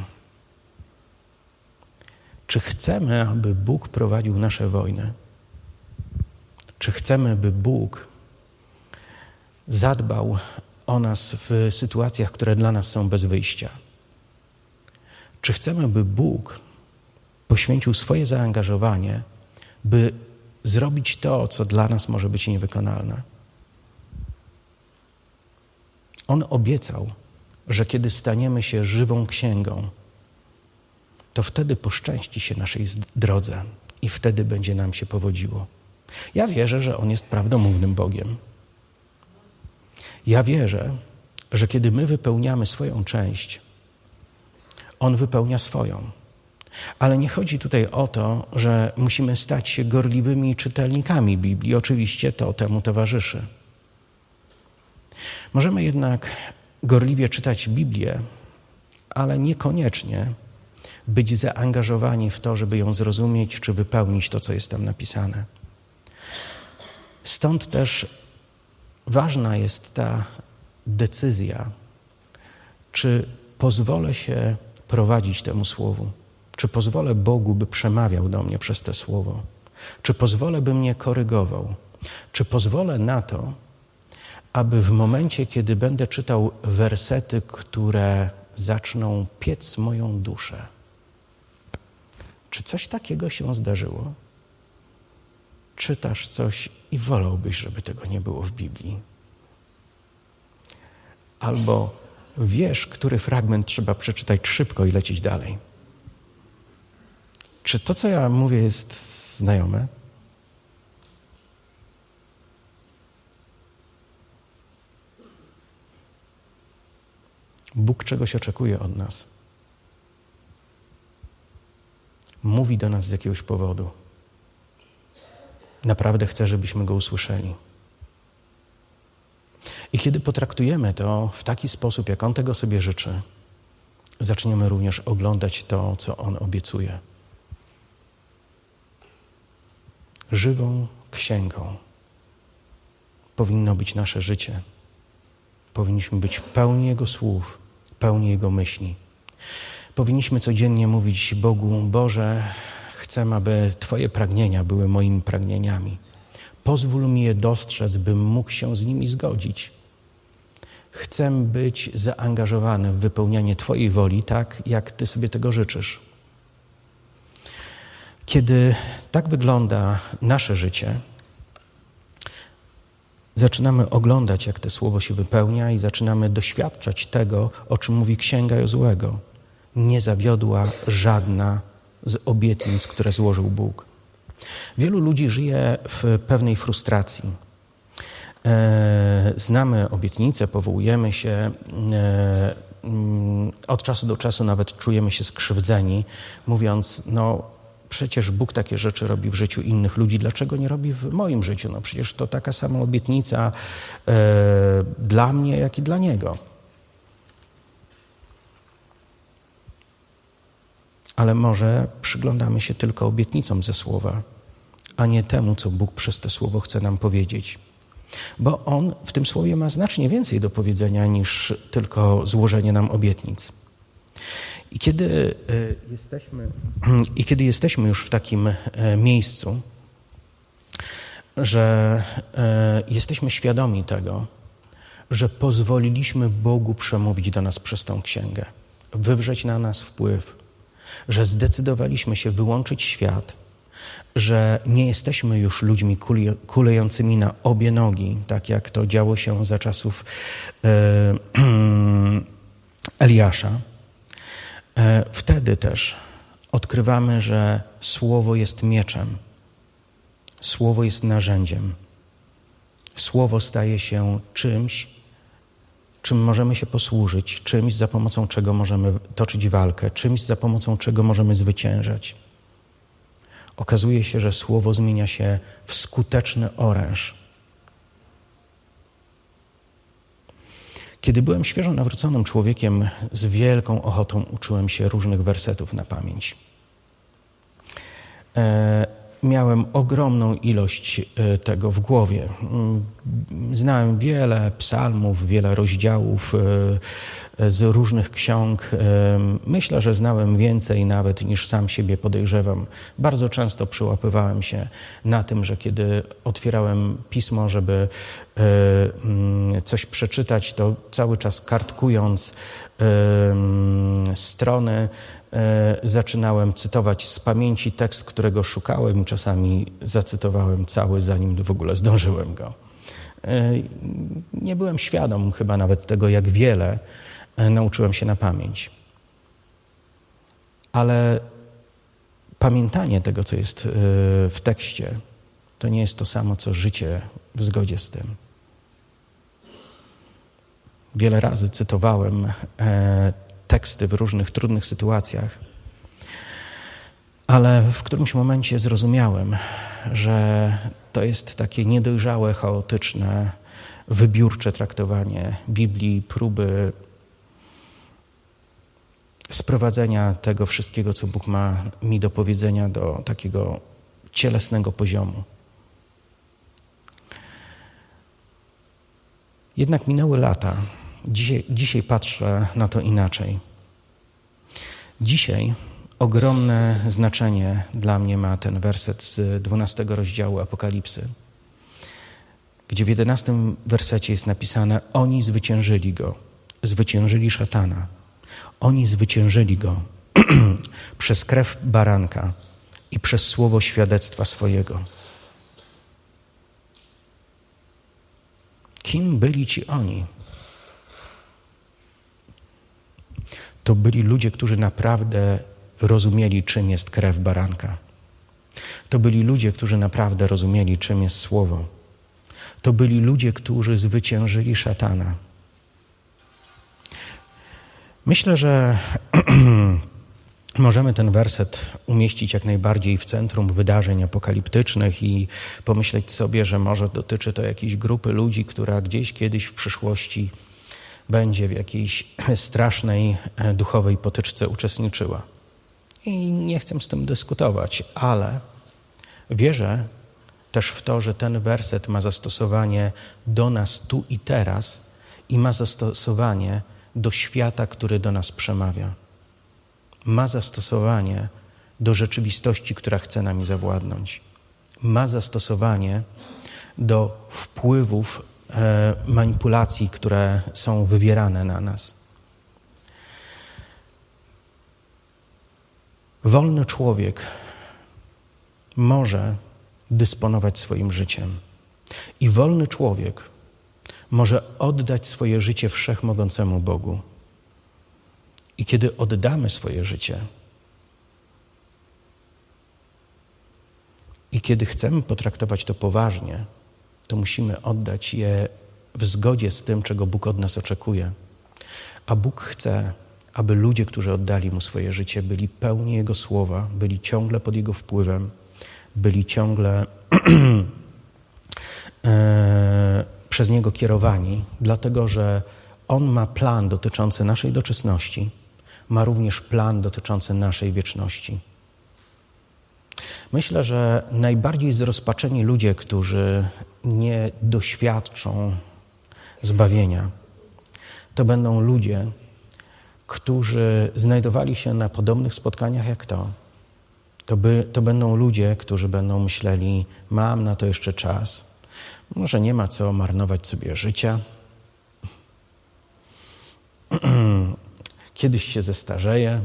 Czy chcemy, aby Bóg prowadził nasze wojny? Czy chcemy, by Bóg zadbał o nas w sytuacjach, które dla nas są bez wyjścia. Czy chcemy, by Bóg poświęcił swoje zaangażowanie, by zrobić to, co dla nas może być niewykonalne. On obiecał, że kiedy staniemy się żywą księgą, to wtedy poszczęści się naszej drodze i wtedy będzie nam się powodziło. Ja wierzę, że On jest prawdomównym Bogiem. Ja wierzę, że kiedy my wypełniamy swoją część, On wypełnia swoją. Ale nie chodzi tutaj o to, że musimy stać się gorliwymi czytelnikami Biblii. Oczywiście to temu towarzyszy. Możemy jednak gorliwie czytać Biblię, ale niekoniecznie być zaangażowani w to, żeby ją zrozumieć czy wypełnić to, co jest tam napisane. Stąd też ważna jest ta decyzja, czy pozwolę się prowadzić temu słowu, czy pozwolę Bogu, by przemawiał do mnie przez te słowo, czy pozwolę, by mnie korygował, czy pozwolę na to, aby w momencie, kiedy będę czytał wersety, które zaczną piec moją duszę, czy coś takiego się zdarzyło? Czytasz coś i wolałbyś, żeby tego nie było w Biblii. Albo wiesz, który fragment trzeba przeczytać szybko i lecieć dalej. Czy to, co ja mówię, jest znajome? Bóg czegoś oczekuje od nas. Mówi do nas z jakiegoś powodu. Naprawdę chce, żebyśmy go usłyszeli. I kiedy potraktujemy to w taki sposób, jak On tego sobie życzy, zaczniemy również oglądać to, co On obiecuje. Żywą księgą powinno być nasze życie. Powinniśmy być pełni Jego słów, pełni Jego myśli. Powinniśmy codziennie mówić Bogu: Boże, chcę, aby Twoje pragnienia były moimi pragnieniami. Pozwól mi je dostrzec, bym mógł się z nimi zgodzić. Chcę być zaangażowany w wypełnianie Twojej woli tak, jak Ty sobie tego życzysz. Kiedy tak wygląda nasze życie, zaczynamy oglądać, jak to słowo się wypełnia i zaczynamy doświadczać tego, o czym mówi Księga Jozłego. Nie zawiodła żadna z obietnic, które złożył Bóg. Wielu ludzi żyje w pewnej frustracji. E, znamy obietnice, powołujemy się, e, mm, od czasu do czasu nawet czujemy się skrzywdzeni, mówiąc: No, przecież Bóg takie rzeczy robi w życiu innych ludzi, dlaczego nie robi w moim życiu? No przecież to taka sama obietnica e, dla mnie, jak i dla Niego. Ale może przyglądamy się tylko obietnicom ze słowa, a nie temu, co Bóg przez to słowo chce nam powiedzieć. Bo On w tym słowie ma znacznie więcej do powiedzenia niż tylko złożenie nam obietnic. I kiedy e, jesteśmy, i kiedy jesteśmy już w takim e, miejscu, że e, jesteśmy świadomi tego, że pozwoliliśmy Bogu przemówić do nas przez tą księgę, wywrzeć na nas wpływ, że zdecydowaliśmy się wyłączyć świat, że nie jesteśmy już ludźmi kulejącymi na obie nogi, tak jak to działo się za czasów Eliasza E, wtedy też odkrywamy, że Słowo jest mieczem, Słowo jest narzędziem. Słowo staje się czymś, czym możemy się posłużyć, czymś, za pomocą czego możemy toczyć walkę, czymś, za pomocą czego możemy zwyciężać. Okazuje się, że Słowo zmienia się w skuteczny oręż Kiedy byłem świeżo nawróconym człowiekiem, z wielką ochotą uczyłem się różnych wersetów na pamięć. E, miałem ogromną ilość e, tego w głowie. Mm, znałem wiele psalmów, wiele rozdziałów e, z różnych ksiąg. Myślę, że znałem więcej nawet niż sam siebie podejrzewam. Bardzo często przyłapywałem się na tym, że kiedy otwierałem pismo, żeby mm, coś przeczytać, to cały czas kartkując strony e, zaczynałem cytować z pamięci tekst, którego szukałem i czasami zacytowałem cały, zanim w ogóle zdążyłem go. E, nie byłem świadom chyba nawet tego, jak wiele e, nauczyłem się na pamięć. Ale pamiętanie tego, co jest w tekście, to nie jest to samo, co życie w zgodzie z tym. Wiele razy cytowałem e, teksty w różnych trudnych sytuacjach, ale w którymś momencie zrozumiałem, że to jest takie niedojrzałe, chaotyczne, wybiórcze traktowanie Biblii, próby sprowadzenia tego wszystkiego, co Bóg ma mi do powiedzenia, do takiego cielesnego poziomu. Jednak minęły lata. Dzisiaj, dzisiaj patrzę na to inaczej. Dzisiaj ogromne znaczenie dla mnie ma ten werset z 12 rozdziału Apokalipsy, gdzie w 11 wersecie jest napisane: Oni zwyciężyli go, zwyciężyli szatana. Oni zwyciężyli go przez krew baranka i przez słowo świadectwa swojego. Kim byli ci oni? To byli ludzie, którzy naprawdę rozumieli, czym jest krew baranka. To byli ludzie, którzy naprawdę rozumieli, czym jest słowo. To byli ludzie, którzy zwyciężyli szatana. Myślę, że możemy ten werset umieścić jak najbardziej w centrum wydarzeń apokaliptycznych i pomyśleć sobie, że może dotyczy to jakiejś grupy ludzi, która gdzieś kiedyś w przyszłości będzie w jakiejś strasznej e, duchowej potyczce uczestniczyła. I nie chcę z tym dyskutować, ale wierzę też w to, że ten werset ma zastosowanie do nas tu i teraz i ma zastosowanie do świata, który do nas przemawia ma zastosowanie do rzeczywistości, która chce nami zawładnąć. Ma zastosowanie do wpływów manipulacji, które są wywierane na nas. Wolny człowiek może dysponować swoim życiem. I wolny człowiek może oddać swoje życie wszechmogącemu Bogu. I kiedy oddamy swoje życie, i kiedy chcemy potraktować to poważnie, to musimy oddać je w zgodzie z tym, czego Bóg od nas oczekuje. A Bóg chce, aby ludzie, którzy oddali Mu swoje życie, byli pełni Jego słowa, byli ciągle pod Jego wpływem, byli ciągle e, przez Niego kierowani, dlatego że On ma plan dotyczący naszej doczesności ma również plan dotyczący naszej wieczności. Myślę, że najbardziej zrozpaczeni ludzie, którzy nie doświadczą zbawienia, to będą ludzie, którzy znajdowali się na podobnych spotkaniach jak to. To, by, to będą ludzie, którzy będą myśleli: Mam na to jeszcze czas, może nie ma co marnować sobie życia. Kiedyś się zestarzeje,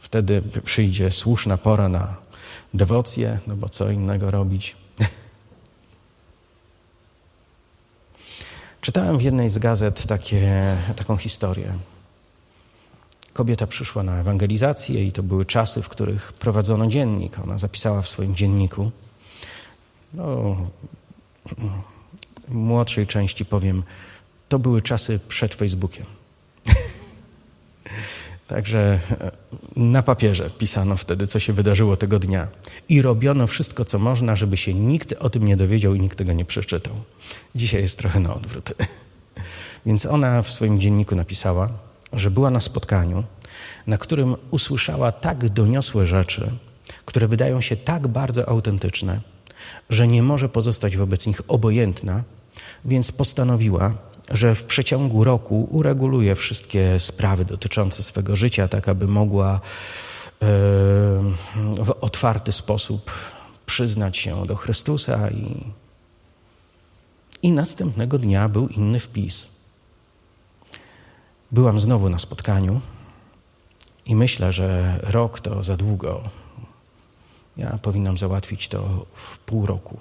wtedy przyjdzie słuszna pora na dewocję, no bo co innego robić. Czytałem w jednej z gazet takie, taką historię. Kobieta przyszła na ewangelizację i to były czasy, w których prowadzono dziennik. Ona zapisała w swoim dzienniku. No, młodszej części powiem, to były czasy przed Facebookiem. Także e, na papierze pisano wtedy, co się wydarzyło tego dnia. I robiono wszystko, co można, żeby się nikt o tym nie dowiedział i nikt tego nie przeczytał. Dzisiaj jest trochę na odwrót. Więc ona w swoim dzienniku napisała, że była na spotkaniu, na którym usłyszała tak doniosłe rzeczy, które wydają się tak bardzo autentyczne, że nie może pozostać wobec nich obojętna, więc postanowiła, że w przeciągu roku ureguluje wszystkie sprawy dotyczące swego życia, tak aby mogła e, w otwarty sposób przyznać się do Chrystusa i, i następnego dnia był inny wpis. byłam znowu na spotkaniu i myślę, że rok to za długo. Ja powinnam załatwić to w pół roku.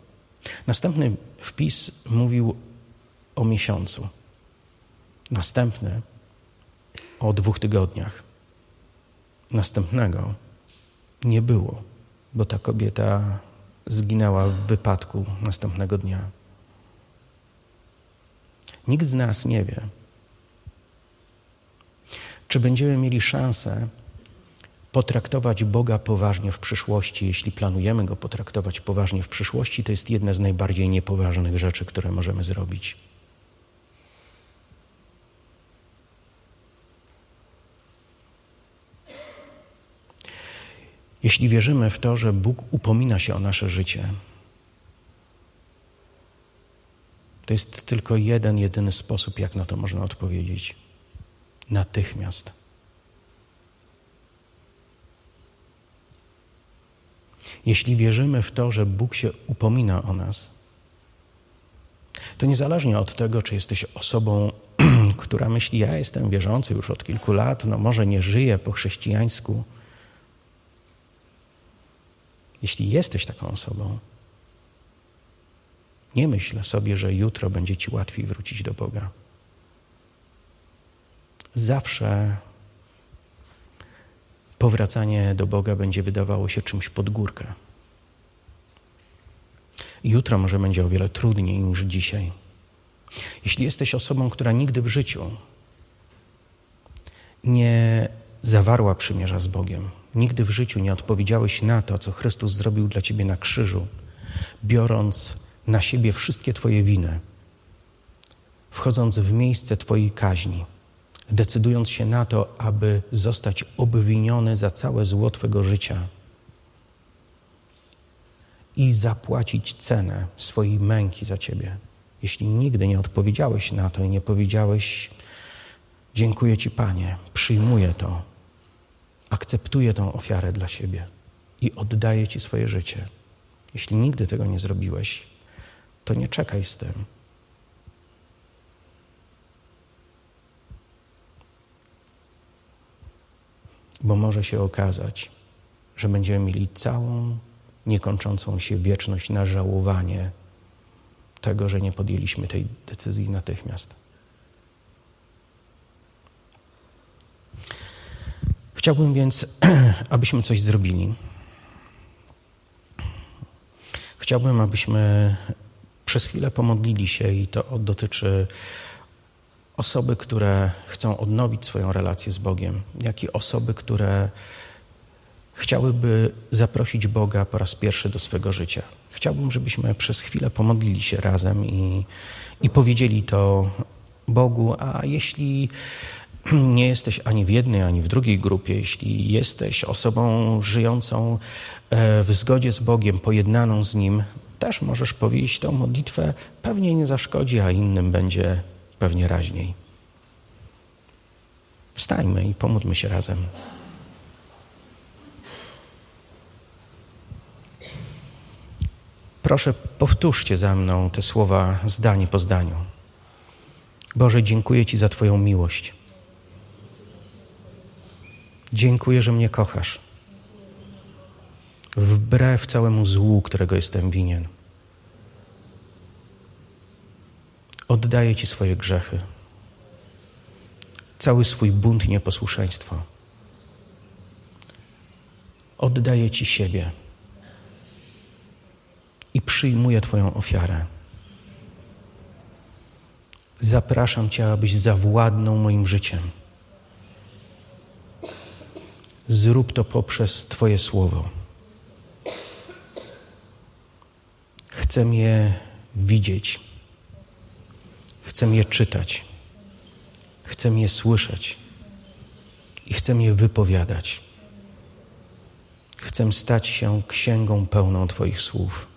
Następny wpis mówił o miesiącu. Następny o dwóch tygodniach. Następnego nie było, bo ta kobieta zginęła w wypadku następnego dnia. Nikt z nas nie wie, czy będziemy mieli szansę potraktować Boga poważnie w przyszłości. Jeśli planujemy go potraktować poważnie w przyszłości, to jest jedna z najbardziej niepoważnych rzeczy, które możemy zrobić. Jeśli wierzymy w to, że Bóg upomina się o nasze życie, to jest tylko jeden, jedyny sposób, jak na to można odpowiedzieć. Natychmiast. Jeśli wierzymy w to, że Bóg się upomina o nas, to niezależnie od tego, czy jesteś osobą, która myśli, ja jestem wierzący już od kilku lat, no może nie żyję po chrześcijańsku, jeśli jesteś taką osobą, nie myśl sobie, że jutro będzie ci łatwiej wrócić do Boga. Zawsze powracanie do Boga będzie wydawało się czymś pod górkę. Jutro może będzie o wiele trudniej niż dzisiaj. Jeśli jesteś osobą, która nigdy w życiu nie zawarła przymierza z Bogiem, Nigdy w życiu nie odpowiedziałeś na to, co Chrystus zrobił dla ciebie na krzyżu, biorąc na siebie wszystkie Twoje winy, wchodząc w miejsce Twojej kaźni, decydując się na to, aby zostać obwiniony za całe zło Twego życia i zapłacić cenę swojej męki za Ciebie. Jeśli nigdy nie odpowiedziałeś na to i nie powiedziałeś, dziękuję Ci Panie, przyjmuję to, akceptuję tą ofiarę dla siebie i oddaję Ci swoje życie. Jeśli nigdy tego nie zrobiłeś, to nie czekaj z tym. Bo może się okazać, że będziemy mieli całą niekończącą się wieczność na żałowanie tego, że nie podjęliśmy tej decyzji natychmiast. Chciałbym więc, abyśmy coś zrobili. Chciałbym, abyśmy przez chwilę pomodlili się i to dotyczy osoby, które chcą odnowić swoją relację z Bogiem, jak i osoby, które chciałyby zaprosić Boga po raz pierwszy do swego życia. Chciałbym, żebyśmy przez chwilę pomodlili się razem i, i powiedzieli to Bogu, a jeśli nie jesteś ani w jednej, ani w drugiej grupie, jeśli jesteś osobą żyjącą e, w zgodzie z Bogiem, pojednaną z Nim, też możesz powiedzieć tą modlitwę, pewnie nie zaszkodzi, a innym będzie pewnie raźniej. Wstańmy i pomódlmy się razem. Proszę, powtórzcie za mną te słowa zdanie po zdaniu. Boże, dziękuję Ci za Twoją miłość. Dziękuję, że mnie kochasz. Wbrew całemu złu, którego jestem winien. Oddaję Ci swoje grzechy, cały swój bunt i nieposłuszeństwo. Oddaję Ci siebie i przyjmuję Twoją ofiarę. Zapraszam Cię, abyś zawładnął moim życiem Zrób to poprzez Twoje słowo. Chcę je widzieć. Chcę je czytać. Chcę je słyszeć. I chcę je wypowiadać. Chcę stać się księgą pełną Twoich słów.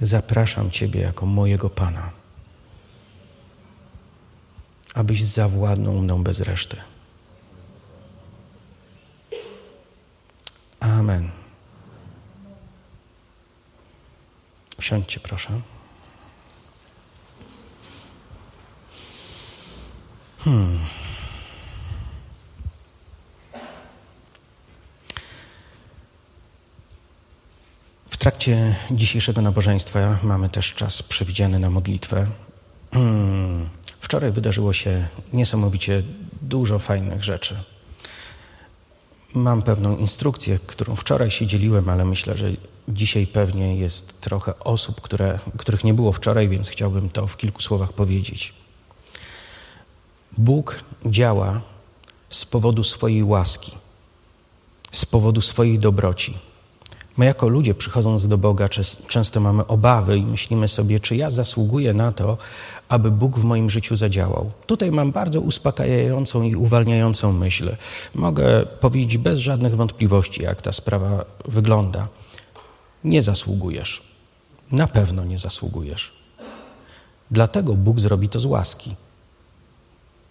Zapraszam Ciebie jako mojego Pana abyś zawładnął mną bez reszty. Amen. Usiądźcie, proszę. Hmm. W trakcie dzisiejszego nabożeństwa mamy też czas przewidziany na modlitwę. Wczoraj wydarzyło się niesamowicie dużo fajnych rzeczy. Mam pewną instrukcję, którą wczoraj się dzieliłem, ale myślę, że dzisiaj pewnie jest trochę osób, które, których nie było wczoraj, więc chciałbym to w kilku słowach powiedzieć. Bóg działa z powodu swojej łaski, z powodu swojej dobroci. My, jako ludzie, przychodząc do Boga, często mamy obawy i myślimy sobie, czy ja zasługuję na to, aby Bóg w moim życiu zadziałał. Tutaj mam bardzo uspokajającą i uwalniającą myśl. Mogę powiedzieć bez żadnych wątpliwości, jak ta sprawa wygląda. Nie zasługujesz. Na pewno nie zasługujesz. Dlatego Bóg zrobi to z łaski.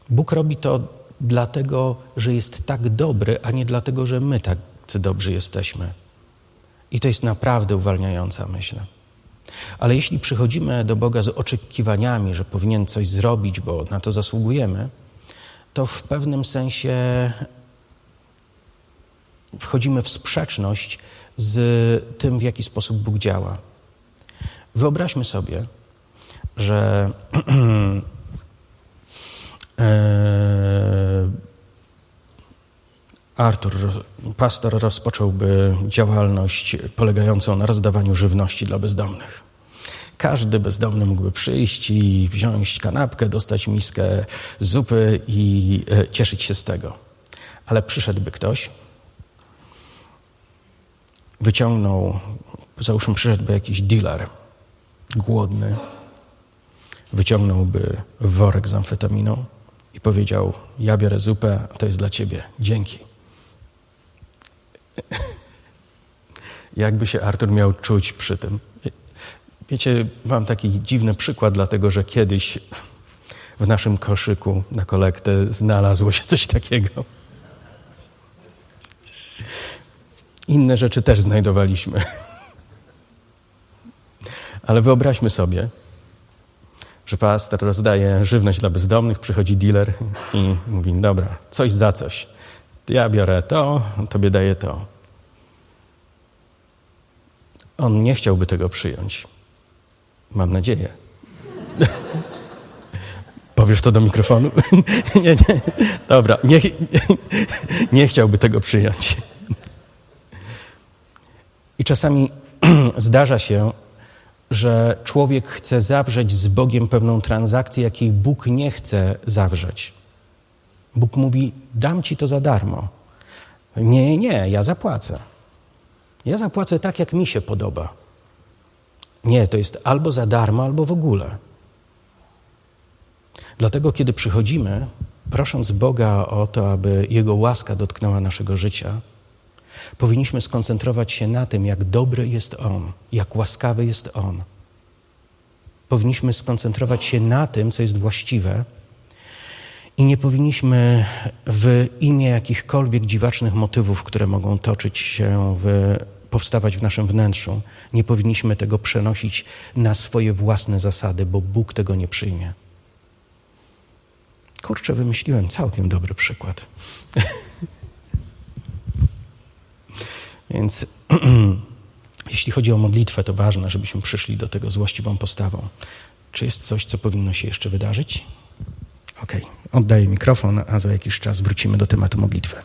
Bóg robi to dlatego, że jest tak dobry, a nie dlatego, że my tak dobrzy jesteśmy. I to jest naprawdę uwalniająca myśl. Ale jeśli przychodzimy do Boga z oczekiwaniami, że powinien coś zrobić, bo na to zasługujemy, to w pewnym sensie wchodzimy w sprzeczność z tym, w jaki sposób Bóg działa. Wyobraźmy sobie, że e, Artur, pastor, rozpocząłby działalność polegającą na rozdawaniu żywności dla bezdomnych. Każdy bezdomny mógłby przyjść i wziąć kanapkę, dostać miskę zupy i e, cieszyć się z tego. Ale przyszedłby ktoś, wyciągnął, załóżmy, przyszedłby jakiś dealer, głodny, wyciągnąłby worek z amfetaminą i powiedział: Ja biorę zupę, to jest dla ciebie, dzięki. Jakby się Artur miał czuć przy tym? Wiecie, mam taki dziwny przykład, dlatego że kiedyś w naszym koszyku na kolektę znalazło się coś takiego. Inne rzeczy też znajdowaliśmy. Ale wyobraźmy sobie, że pastor rozdaje żywność dla bezdomnych, przychodzi dealer i mówi: Dobra, coś za coś. Ja biorę to, tobie daję to. On nie chciałby tego przyjąć. Mam nadzieję. Powiesz to do mikrofonu? nie, nie. Dobra, nie, nie, nie chciałby tego przyjąć. I czasami zdarza się, że człowiek chce zawrzeć z Bogiem pewną transakcję, jakiej Bóg nie chce zawrzeć. Bóg mówi: Dam ci to za darmo. Nie, nie, ja zapłacę. Ja zapłacę tak, jak mi się podoba. Nie, to jest albo za darmo, albo w ogóle. Dlatego, kiedy przychodzimy, prosząc Boga o to, aby Jego łaska dotknęła naszego życia, powinniśmy skoncentrować się na tym, jak dobry jest On, jak łaskawy jest On. Powinniśmy skoncentrować się na tym, co jest właściwe, i nie powinniśmy w imię jakichkolwiek dziwacznych motywów, które mogą toczyć się, w, powstawać w naszym wnętrzu, nie powinniśmy tego przenosić na swoje własne zasady, bo Bóg tego nie przyjmie. Kurczę, wymyśliłem całkiem dobry przykład. Więc jeśli chodzi o modlitwę, to ważne, żebyśmy przyszli do tego z właściwą postawą. Czy jest coś, co powinno się jeszcze wydarzyć? Okej, okay. oddaję mikrofon, a za jakiś czas wrócimy do tematu modlitwy.